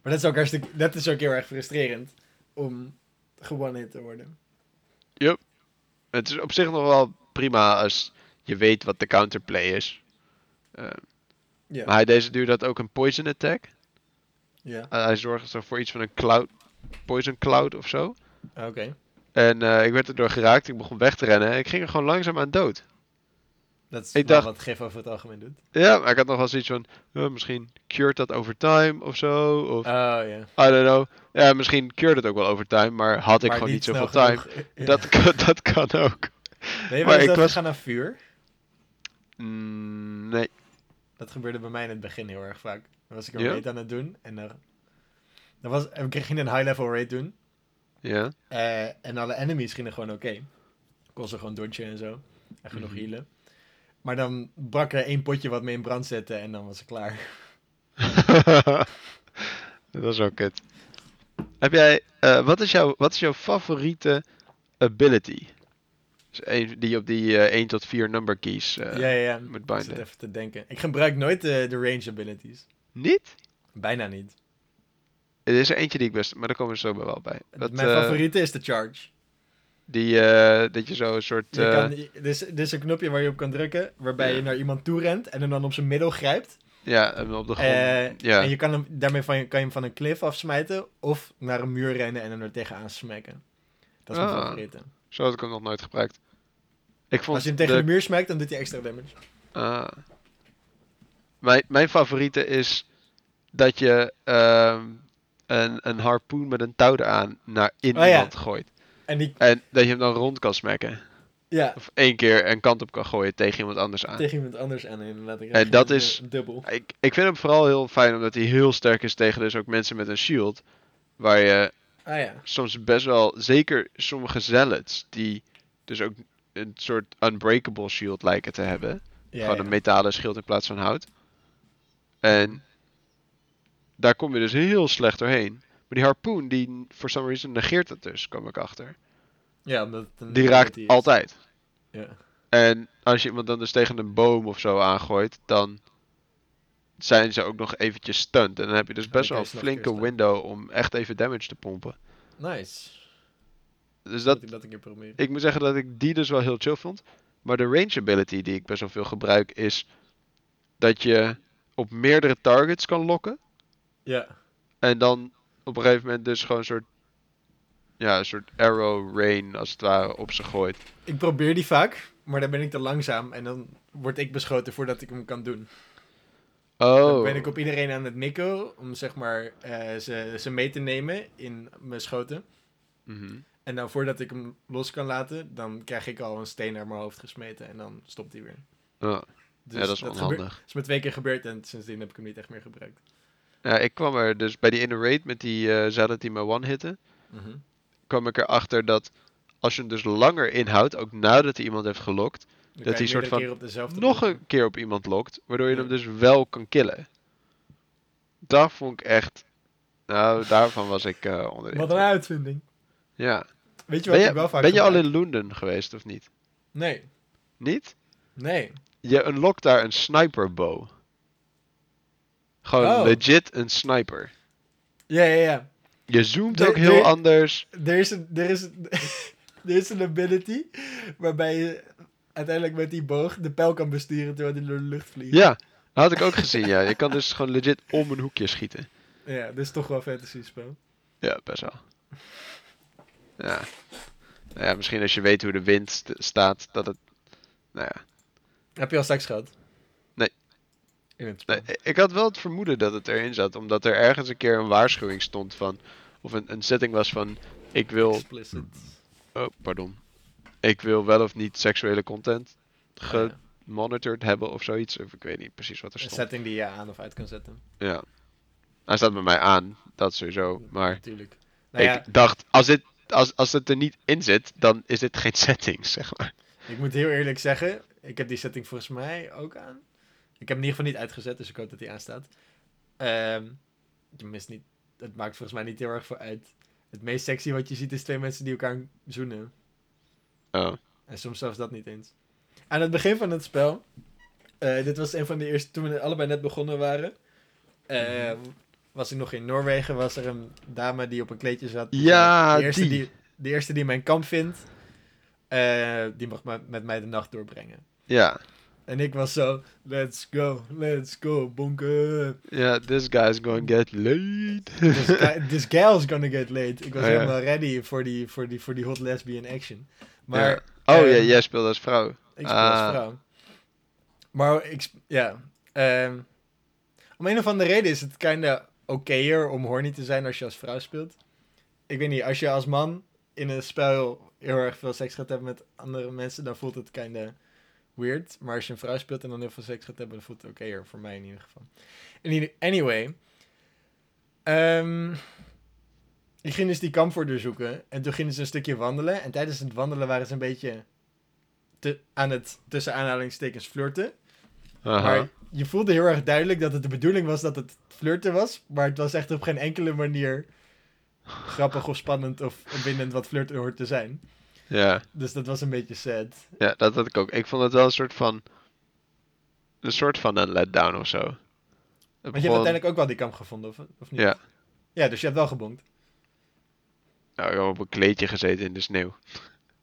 Maar dat is ook hartstikke, dat is ook heel erg frustrerend. Om gewoon hit te worden. Het is op zich nog wel prima als je weet wat de counterplay is. Eh, Ja. Maar hij deze duurde dat ook een poison attack. ja. Eh, hij zorgde zo voor iets van een cloud, poison cloud of zo. Oké. En eh, ik werd erdoor geraakt, ik begon weg te rennen en ik ging er gewoon langzaam aan dood. Dat is Ik dacht- wat GIF over het algemeen doet. Ja, maar ik had nog wel zoiets van, misschien cured dat over time of zo. Of Oh ja. I don't know. Ja, misschien cured het ook wel over time, maar had ik Maar gewoon niet zoveel time. Ja. Dat, kan, dat kan ook. Je maar ik was- doodgegaan naar vuur? Mm, nee. Dat gebeurde bij mij in het begin heel erg vaak. Dan was ik een raid aan het doen. En dan, dan was, en ik ging een high level raid doen. Ja. Eh, en alle enemies gingen gewoon oké. Ik kon ze gewoon dodgen en zo. En genoeg Mhm. healen. Maar dan brak er één potje wat me in brand zette en dan was ik klaar. dat is ook kut. Heb jij, eh, wat, is jouw, wat is jouw favoriete ability? Dus die op die eh 1 tot 4 number keys eh, ja, ja, ja. moet Ik zit binden. even te denken. Ik gebruik nooit de, de range abilities. Niet? Bijna niet. Er is er eentje die ik best, maar daar komen we zo bij wel bij. Dat, Mijn eh, favoriete is de charge. Die, eh, dat je zo een soort... Je eh, kan, er, is, er is een knopje waar je op kan drukken, waarbij Ja. je naar iemand toe rent en hem dan op zijn middel grijpt. ja, op de grond. Eh, ja. En je kan hem, daarmee van, kan je hem van een cliff afsmijten of naar een muur rennen en hem er tegenaan smekken. Dat is mijn Ah. favoriete. Zo had ik hem nog nooit gebruikt. Ik vond Als je hem tegen de... de- muur smijt, dan doet hij extra damage. Ah. Mijn, mijn favoriete is dat je ehm, een, een harpoen met een touw eraan naar in Oh ja. iemand gooit. En die, En dat je hem dan rond kan smacken. ja, Of één keer een kant op kan gooien tegen iemand anders aan. tegen iemand anders aan inderdaad. En dat is- een dubbel. Ik, ik vind hem vooral heel fijn omdat hij heel sterk is tegen dus ook mensen met een shield. Waar je Ah ja. soms best wel, zeker sommige zealots, die dus ook een soort unbreakable shield lijken te hebben. ja, Gewoon ja. een metalen schild in plaats van hout. En daar kom je dus heel slecht doorheen. Maar die harpoen, die for some reason negeert dat dus, kwam ik achter. Ja, omdat het Die raakt altijd. Ja. En als je iemand dan dus tegen een boom of zo aangooit, dan zijn ze ook nog eventjes stunned. En dan heb je dus best wel een flinke window om echt even damage te pompen. Nice. Dus Dat dat, ik dat een keer proberen. ik moet zeggen dat ik die dus wel heel chill vond. Maar de range ability die ik best wel veel gebruik is dat je op meerdere targets kan lokken. Ja. En dan op een gegeven moment dus gewoon een soort, ja, een soort arrow rain als het ware op ze gooit. Ik probeer die vaak, maar dan ben ik te langzaam en dan word ik beschoten voordat ik hem kan doen. Dan Oh, ben ik op iedereen aan het mikken om zeg maar eh, ze, ze mee te nemen in mijn schoten. Mhm. En dan voordat ik hem los kan laten, dan krijg ik al een steen naar mijn hoofd gesmeten en dan stopt hij weer. Oh, Dus ja, dat is onhandig. is me twee keer gebeurd en sindsdien heb ik hem niet echt meer gebruikt. Ja, ik kwam er dus bij die inner raid met die zei dat hij me one hitte. Mhm. kwam ik erachter dat als je hem dus langer inhoudt, ook nadat hij iemand heeft gelokt, Dan Dat je hij soort van nog een keer op iemand lokt, waardoor je Ja. hem dus wel kan killen. Dat vond ik echt. Nou, daarvan was ik eh onder de Wat een uitvinding. Ja. Weet je wat Ben ik wel je, vaak ben je al in Londen geweest of niet? Nee, Niet? nee. Je unlockt daar een sniper bow. Gewoon Oh. legit een sniper. Ja, ja, ja. Je zoomt ook heel de- anders. Er is een, er is een, er is een ability waarbij je uiteindelijk met die boog de pijl kan besturen terwijl die door de lucht vliegt. Ja, dat had ik ook gezien. Ja, je kan dus gewoon legit om een hoekje schieten. Ja, dit is toch wel een fantasy spel. Ja, best wel. Ja. Nou ja, misschien als je weet hoe de wind st- staat, dat het... Nou ja. Heb je al seks gehad? Nee. In het spel. Nee, ik had wel het vermoeden dat het erin zat, omdat er ergens een keer een waarschuwing stond van... Of een, een setting was van, ik wil... Explicit. Oh, pardon. Ik wil wel of niet seksuele content Ah, gemonitord hebben of zoiets. Of ik weet niet precies wat er Een stond. setting die je aan of uit kan zetten. Ja. Hij staat bij mij aan, dat sowieso. Maar Natuurlijk. Nou ik ja, dacht, als, dit, als, als het er niet in zit, dan is dit geen setting, zeg maar. ik moet heel eerlijk zeggen, ik heb die setting volgens mij ook aan. Ik heb hem in ieder geval niet uitgezet, dus ik hoop dat hij aanstaat. Ehm je mist niet, het maakt volgens mij niet heel erg veel uit. Het meest sexy wat je ziet is twee mensen die elkaar zoenen. Oh. En soms zelfs dat niet eens. Aan het begin van het spel, eh, dit was een van de eerste, toen we allebei net begonnen waren, eh, was ik nog in Noorwegen, was er een dame die op een kleedje zat. Ja, de eerste die. die. De eerste die mijn kamp vindt, eh, die mag ma- met mij de nacht doorbrengen. Ja. En ik was zo, let's go, let's go, bonken. Ja, this guy's going get laid. This, guy- this gal's gonna get laid. Ik was Oh, helemaal ready voor die, voor, die, voor die hot lesbian action. Maar. Oh ja, ehm, jij speelt als vrouw. Ik speel als Ah. vrouw. Maar ik, ja. ehm, om een of andere reden is het kinda okéer om horny te zijn als je als vrouw speelt. Ik weet niet, als je als man in een spel heel erg veel seks gaat hebben met andere mensen, dan voelt het kinda weird. Maar als je een vrouw speelt en dan heel veel seks gaat hebben, dan voelt het okéer, voor mij in ieder geval. Anyway. ehm, ik ging dus die kamp doorzoeken en toen gingen ze een stukje wandelen. En tijdens het wandelen waren ze een beetje te, aan het tussen aanhalingstekens flirten. Aha. Maar je voelde heel erg duidelijk dat het de bedoeling was dat het flirten was. Maar het was echt op geen enkele manier grappig of spannend of opwindend wat flirten hoort te zijn. Ja. Dus dat was een beetje sad. ja, dat had ik ook. Ik vond het wel een soort van... Een soort van een letdown of zo. Het Want je hebt uiteindelijk ook wel die kamp gevonden, of, of niet? Ja. Ja, dus je hebt wel gebonkt. Nou, ik heb op een kleedje gezeten in de sneeuw.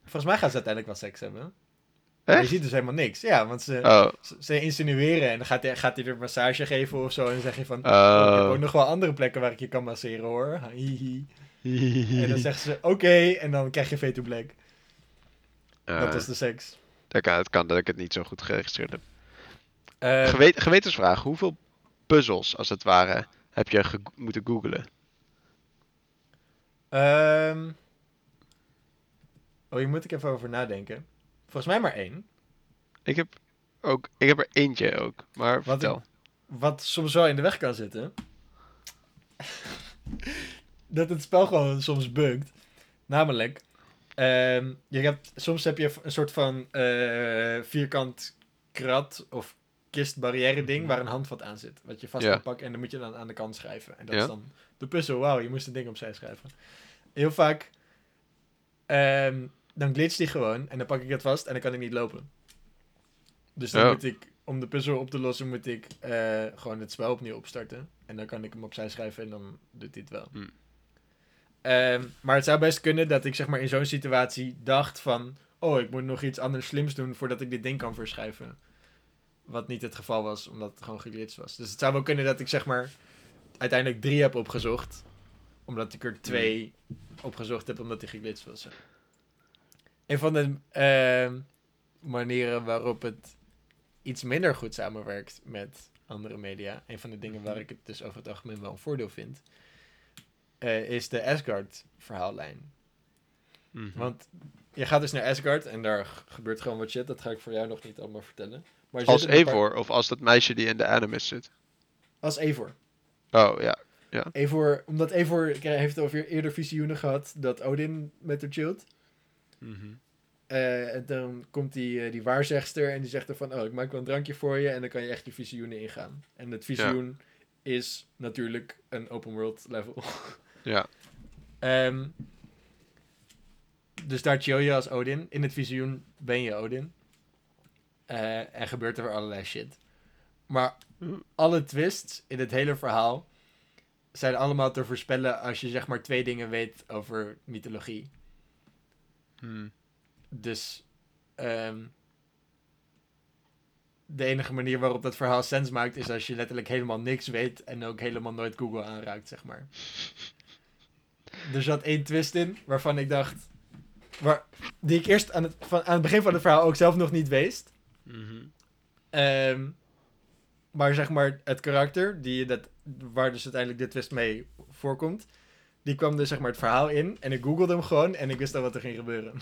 Volgens mij gaan ze uiteindelijk wel seks hebben. Maar je Echt? ziet dus helemaal niks. Ja, want ze, Oh. ze, ze insinueren en dan gaat hij, gaat hij er massage geven of zo. En dan zeg je van, Oh. "Oh, ik heb ook nog wel andere plekken waar ik je kan masseren hoor. Hihi. En dan zeggen ze, oké, en dan krijg je veto black. Eh, Dat was de seks. dat kan, het kan dat ik het niet zo goed geregistreerd heb. Eh, Gewe- gewetensvraag. Hoeveel puzzels, als het ware, heb je ge- moeten googlen? ehm, oh, hier moet ik even over nadenken. Volgens mij maar één. Ik heb, ook, ik heb er eentje ook. Maar vertel. Wat soms wel in de weg kan zitten. dat het spel gewoon soms bugt. Namelijk, ehm, je hebt, soms heb je een soort van eh, vierkant krat of kistbarrière ding waar een handvat aan zit. Wat je vast kan pakken en dan moet je dan aan de kant schrijven. En dat is dan de puzzel. Wauw, je moest een ding opzij schrijven. Heel vaak ehm, dan glitcht die gewoon en dan pak ik het vast en dan kan ik niet lopen. Dus dan Oh. moet ik, om de puzzel op te lossen, moet ik eh, gewoon het spel opnieuw opstarten. En dan kan ik hem opzij schrijven en dan doet hij het wel. Hmm. Ehm, maar het zou best kunnen dat ik zeg maar in zo'n situatie dacht van... Oh, ik moet nog iets anders slims doen voordat ik dit ding kan verschuiven. Wat niet het geval was, omdat het gewoon geglitcht was. Dus het zou wel kunnen dat ik zeg maar uiteindelijk drie heb opgezocht. Omdat ik er twee opgezocht heb omdat die geglitcht was. Een van de ehm, manieren waarop het iets minder goed samenwerkt met andere media. Een van de dingen waar ik het dus over het algemeen wel een voordeel vind. Eh, is de Asgard verhaallijn. Mhm. Want je gaat dus naar Asgard en daar gebeurt gewoon wat shit. Dat ga ik voor jou nog niet allemaal vertellen. Maar Als paar- Eivor, of als dat meisje die in de animus zit. Als Eivor. Oh, ja. Eivor, omdat Eivor heeft over eerder visioenen gehad dat Odin met haar chillt. Mhm. Eh, en dan komt die, eh, die waarzegster en die zegt er van... Oh, ik maak wel een drankje voor je en dan kan je echt je visioenen ingaan. En het visioen is natuurlijk een open world level. Ja. Ehm, dus daar chill je als Odin. In het visioen ben je Odin. Eh, en gebeurt er allerlei shit. Maar alle twists in het hele verhaal zijn allemaal te voorspellen als je zeg maar twee dingen weet over mythologie. Hmm. Dus ehm, de enige manier waarop dat verhaal sens maakt is als je letterlijk helemaal niks weet en ook helemaal nooit Google aanraakt, zeg maar. Er zat één twist in waarvan ik dacht, waar, die ik eerst aan het, van, aan het begin van het verhaal ook zelf nog niet wist. Mhm. Ehm, maar zeg maar, het karakter, die dat, waar dus uiteindelijk de twist mee voorkomt, die kwam dus zeg maar het verhaal in en ik googelde hem gewoon en ik wist al wat er ging gebeuren.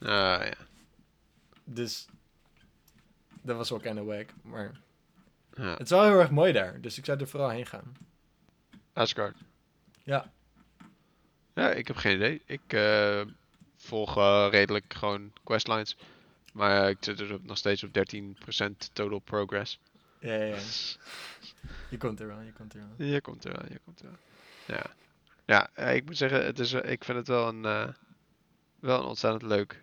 Ah, ja. Dus dat was wel kind of wack. Maar ja. het is wel heel erg mooi daar. Dus ik zou er vooral heen gaan. Asgard. Ja. Ja, ik heb geen idee. Ik eh, volg eh, redelijk gewoon questlines. Maar ik zit dus nog steeds op 13% total progress. Ja, ja, ja. Je komt er wel, je komt er wel. Je komt er wel, je komt er wel. Ja. Ja, eh, ik moet zeggen, het is, ik vind het wel een, wel een ontzettend leuk,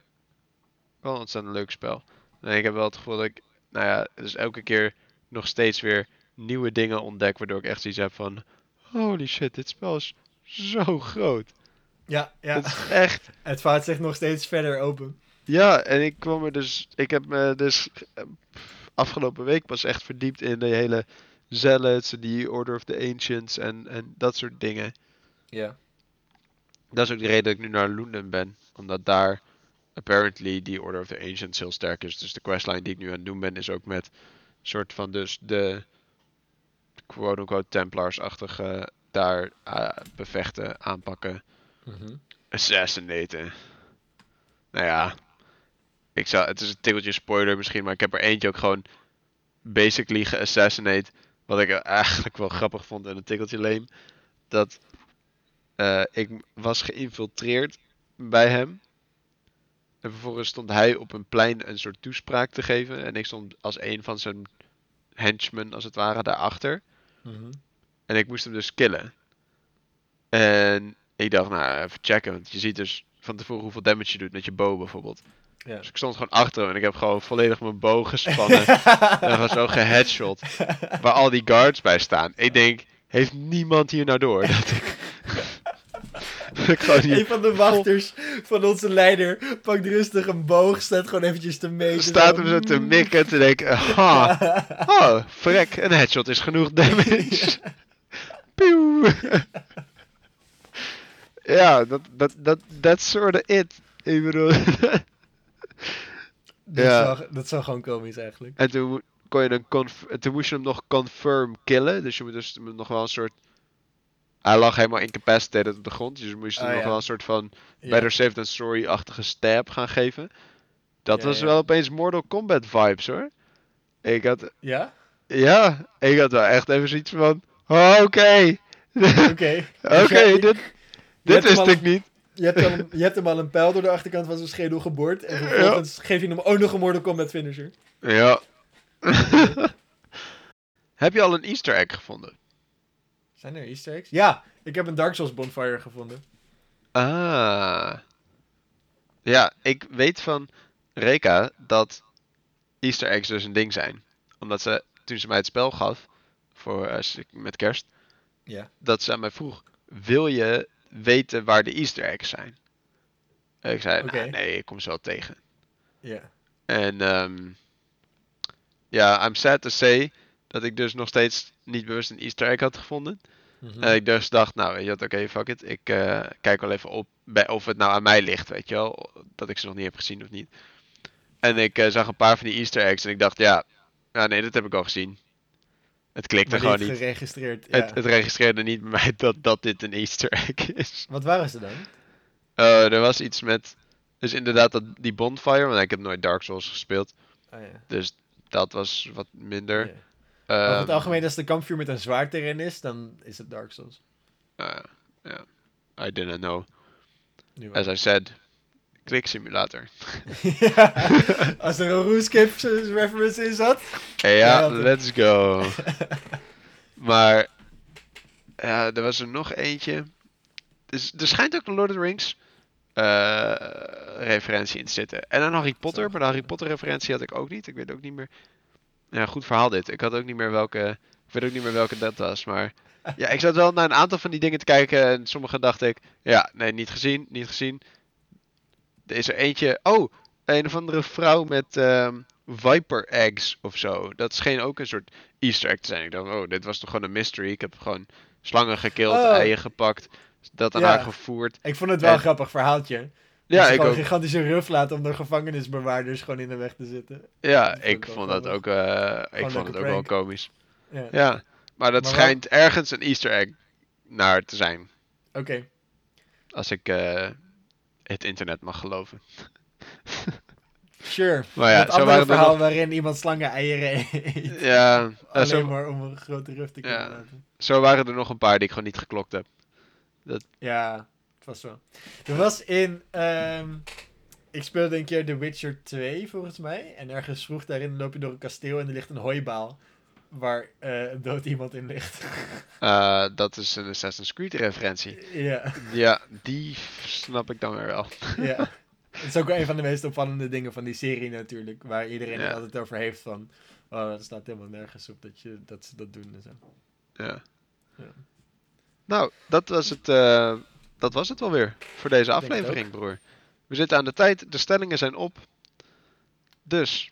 wel een ontzettend leuk spel. En ik heb wel het gevoel dat ik, nou ja, dus elke keer nog steeds weer nieuwe dingen ontdek, waardoor ik echt zoiets heb van, holy shit, dit spel is zo groot. Ja, ja. Het is echt Het vaart zich nog steeds verder open. Ja, en ik kwam er dus. Ik heb me dus afgelopen week pas echt verdiept in de hele Zealots, die Order of the Ancients en, en dat soort dingen. Ja. Dat is ook de reden dat ik nu naar Loenden ben. Omdat daar apparently die Order of the Ancients heel sterk is. Dus de questline die ik nu aan het doen ben is ook met soort van dus de quote-unquote Templars-achtige daar eh, bevechten, aanpakken Mhm. assassinaten. Nou ja, ik zou, het is een tikkeltje spoiler misschien, maar ik heb er eentje ook gewoon basically geassassinate. Wat ik eigenlijk wel grappig vond en een tikkeltje leem. Dat eh, ik was geïnfiltreerd bij hem. En vervolgens stond hij op een plein een soort toespraak te geven. En ik stond als een van zijn henchmen, als het ware, daarachter. Mhm. En ik moest hem dus killen. En ik dacht, nou, even checken. Want je ziet dus van tevoren hoeveel damage je doet met je bow bijvoorbeeld. Ja. Dus ik stond gewoon achter hem en ik heb gewoon volledig mijn bow gespannen. en gewoon zo geheadshot. Waar al die guards bij staan. Ik denk, heeft niemand hier nou door? Dat ik, hier Een van de wachters van onze leider pakt rustig een boog, staat gewoon eventjes te meten. staat hem zo te mikken en te denken, ha, oh, frek, een headshot is genoeg damage. Pieuw. Ja, dat, dat, that's sort of it. Ik bedoel, Dat, Ja. wel, dat wel gewoon komisch eigenlijk. en toen, kon je een conf- en toen moest je hem nog confirm killen. Dus je moet dus hem nog wel een soort... Hij lag helemaal incapacitated op de grond. Dus je moest hem Ah, nog wel een soort van Ja. Better Safe Than Sorry-achtige stab gaan geven. Dat was wel opeens Mortal Kombat vibes hoor. Ik had, Ja? ja, ik had wel echt even zoiets van, oh, oké, Oké. oké, dit, dit wist ik niet. Je hebt, hem, je hebt hem al een pijl door de achterkant van zijn schedel geboord. En vervolgens geef je hem ook nog een Mortal Kombat finisher. Ja. Heb je al een easter egg gevonden? Zijn er easter eggs? Ja, ik heb een Dark Souls bonfire gevonden. Ah. Ja, ik weet van Reka dat Easter eggs dus een ding zijn. Omdat ze, toen ze mij het spel gaf, voor, eh, met kerst, Ja. dat ze aan mij vroeg, wil je weten waar de Easter eggs zijn? En ik zei, Oké. "Nou, nee, ik kom ze wel tegen. Ja. En ehm, ja, I'm sad to say dat ik dus nog steeds niet bewust een Easter egg had gevonden. Mhm. En ik dus dacht, nou weet je wat, oké, fuck it. Ik eh, kijk wel even op bij, of het nou aan mij ligt, weet je wel. Dat ik ze nog niet heb gezien of niet. En ik eh, zag een paar van die Easter eggs en ik dacht, ja, ja nee, dat heb ik al gezien. Het klikte maar gewoon niet geregistreerd. Ja. Het, het registreerde niet bij mij dat, dat dit een Easter egg is. Wat waren ze dan? Eh, er was iets met, dus inderdaad dat, die bonfire, want ik heb nooit Dark Souls gespeeld. Ah, ja. Dus dat was wat minder. Ja. Over het Ehm, algemeen, als de kampvuur met een zwaard erin is, dan is het Dark Souls. nou ja, ja. I didn't know. As I said, klik simulator. ja, als er een RuneScape reference in zat. Hey, Ja, let's go. maar ja, er was er nog eentje. Dus, er schijnt ook een Lord of the Rings eh, referentie in te zitten. En een Harry Potter, Zo. maar de Harry Potter referentie had ik ook niet. Ik weet ook niet meer. Ja, goed verhaal dit. Ik had ook niet meer welke. Ik weet ook niet meer welke dat was. Maar ja, ik zat wel naar een aantal van die dingen te kijken. En sommige dacht ik, ja, nee, niet gezien, niet gezien. Er is er eentje. Oh, een of andere vrouw met ehm, Viper eggs of zo. Dat scheen ook een soort Easter egg te zijn. Ik dacht, oh, dit was toch gewoon een mystery. Ik heb gewoon slangen gekild, Oh. eieren gepakt, dat aan Ja. haar gevoerd. Ik vond het wel En- een grappig verhaaltje. Ja, ze ik gewoon ook. gigantische ruf laten om de gevangenisbewaarders gewoon in de weg te zitten. Ja, Dat ik vond dat ook, eh, ik vond het ook wel komisch. Ja. Ja, maar dat Maar schijnt ergens een Easter egg naar te zijn. Oké. Als ik eh, het internet mag geloven. Sure. Maar ja, dat zo andere waren er verhaal nog- waarin iemand slangen eieren eet. Ja, Alleen zo, maar om een grote ruf te kunnen Ja. laten. zo waren er nog een paar die ik gewoon niet geklokt heb. Ja, het was wel. Er was in. ehm, ik speelde een keer The Witcher 2 volgens mij. En ergens vroeg daarin loop je door een kasteel en er ligt een hooibaal. Waar eh, dood iemand in ligt. Eh, dat is een Assassin's Creed referentie. ja, Ja, die snap ik dan weer wel. ja. Het is ook wel een van de meest opvallende dingen van die serie natuurlijk. Waar iedereen het altijd over heeft van. Oh, dat staat helemaal nergens op dat, je, dat ze dat doen en zo. Ja. Ja. Nou, dat was het, eh, dat was het alweer voor deze aflevering, broer. We zitten aan de tijd, de stellingen zijn op. Dus,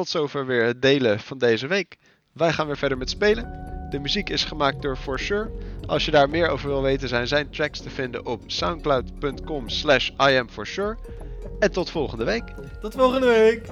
tot zover weer het delen van deze week. Wij gaan weer verder met spelen. De muziek is gemaakt door ForSure. Als je daar meer over wil weten zijn zijn tracks te vinden op soundcloud.com slash iamforsure. En tot volgende week. Tot volgende week.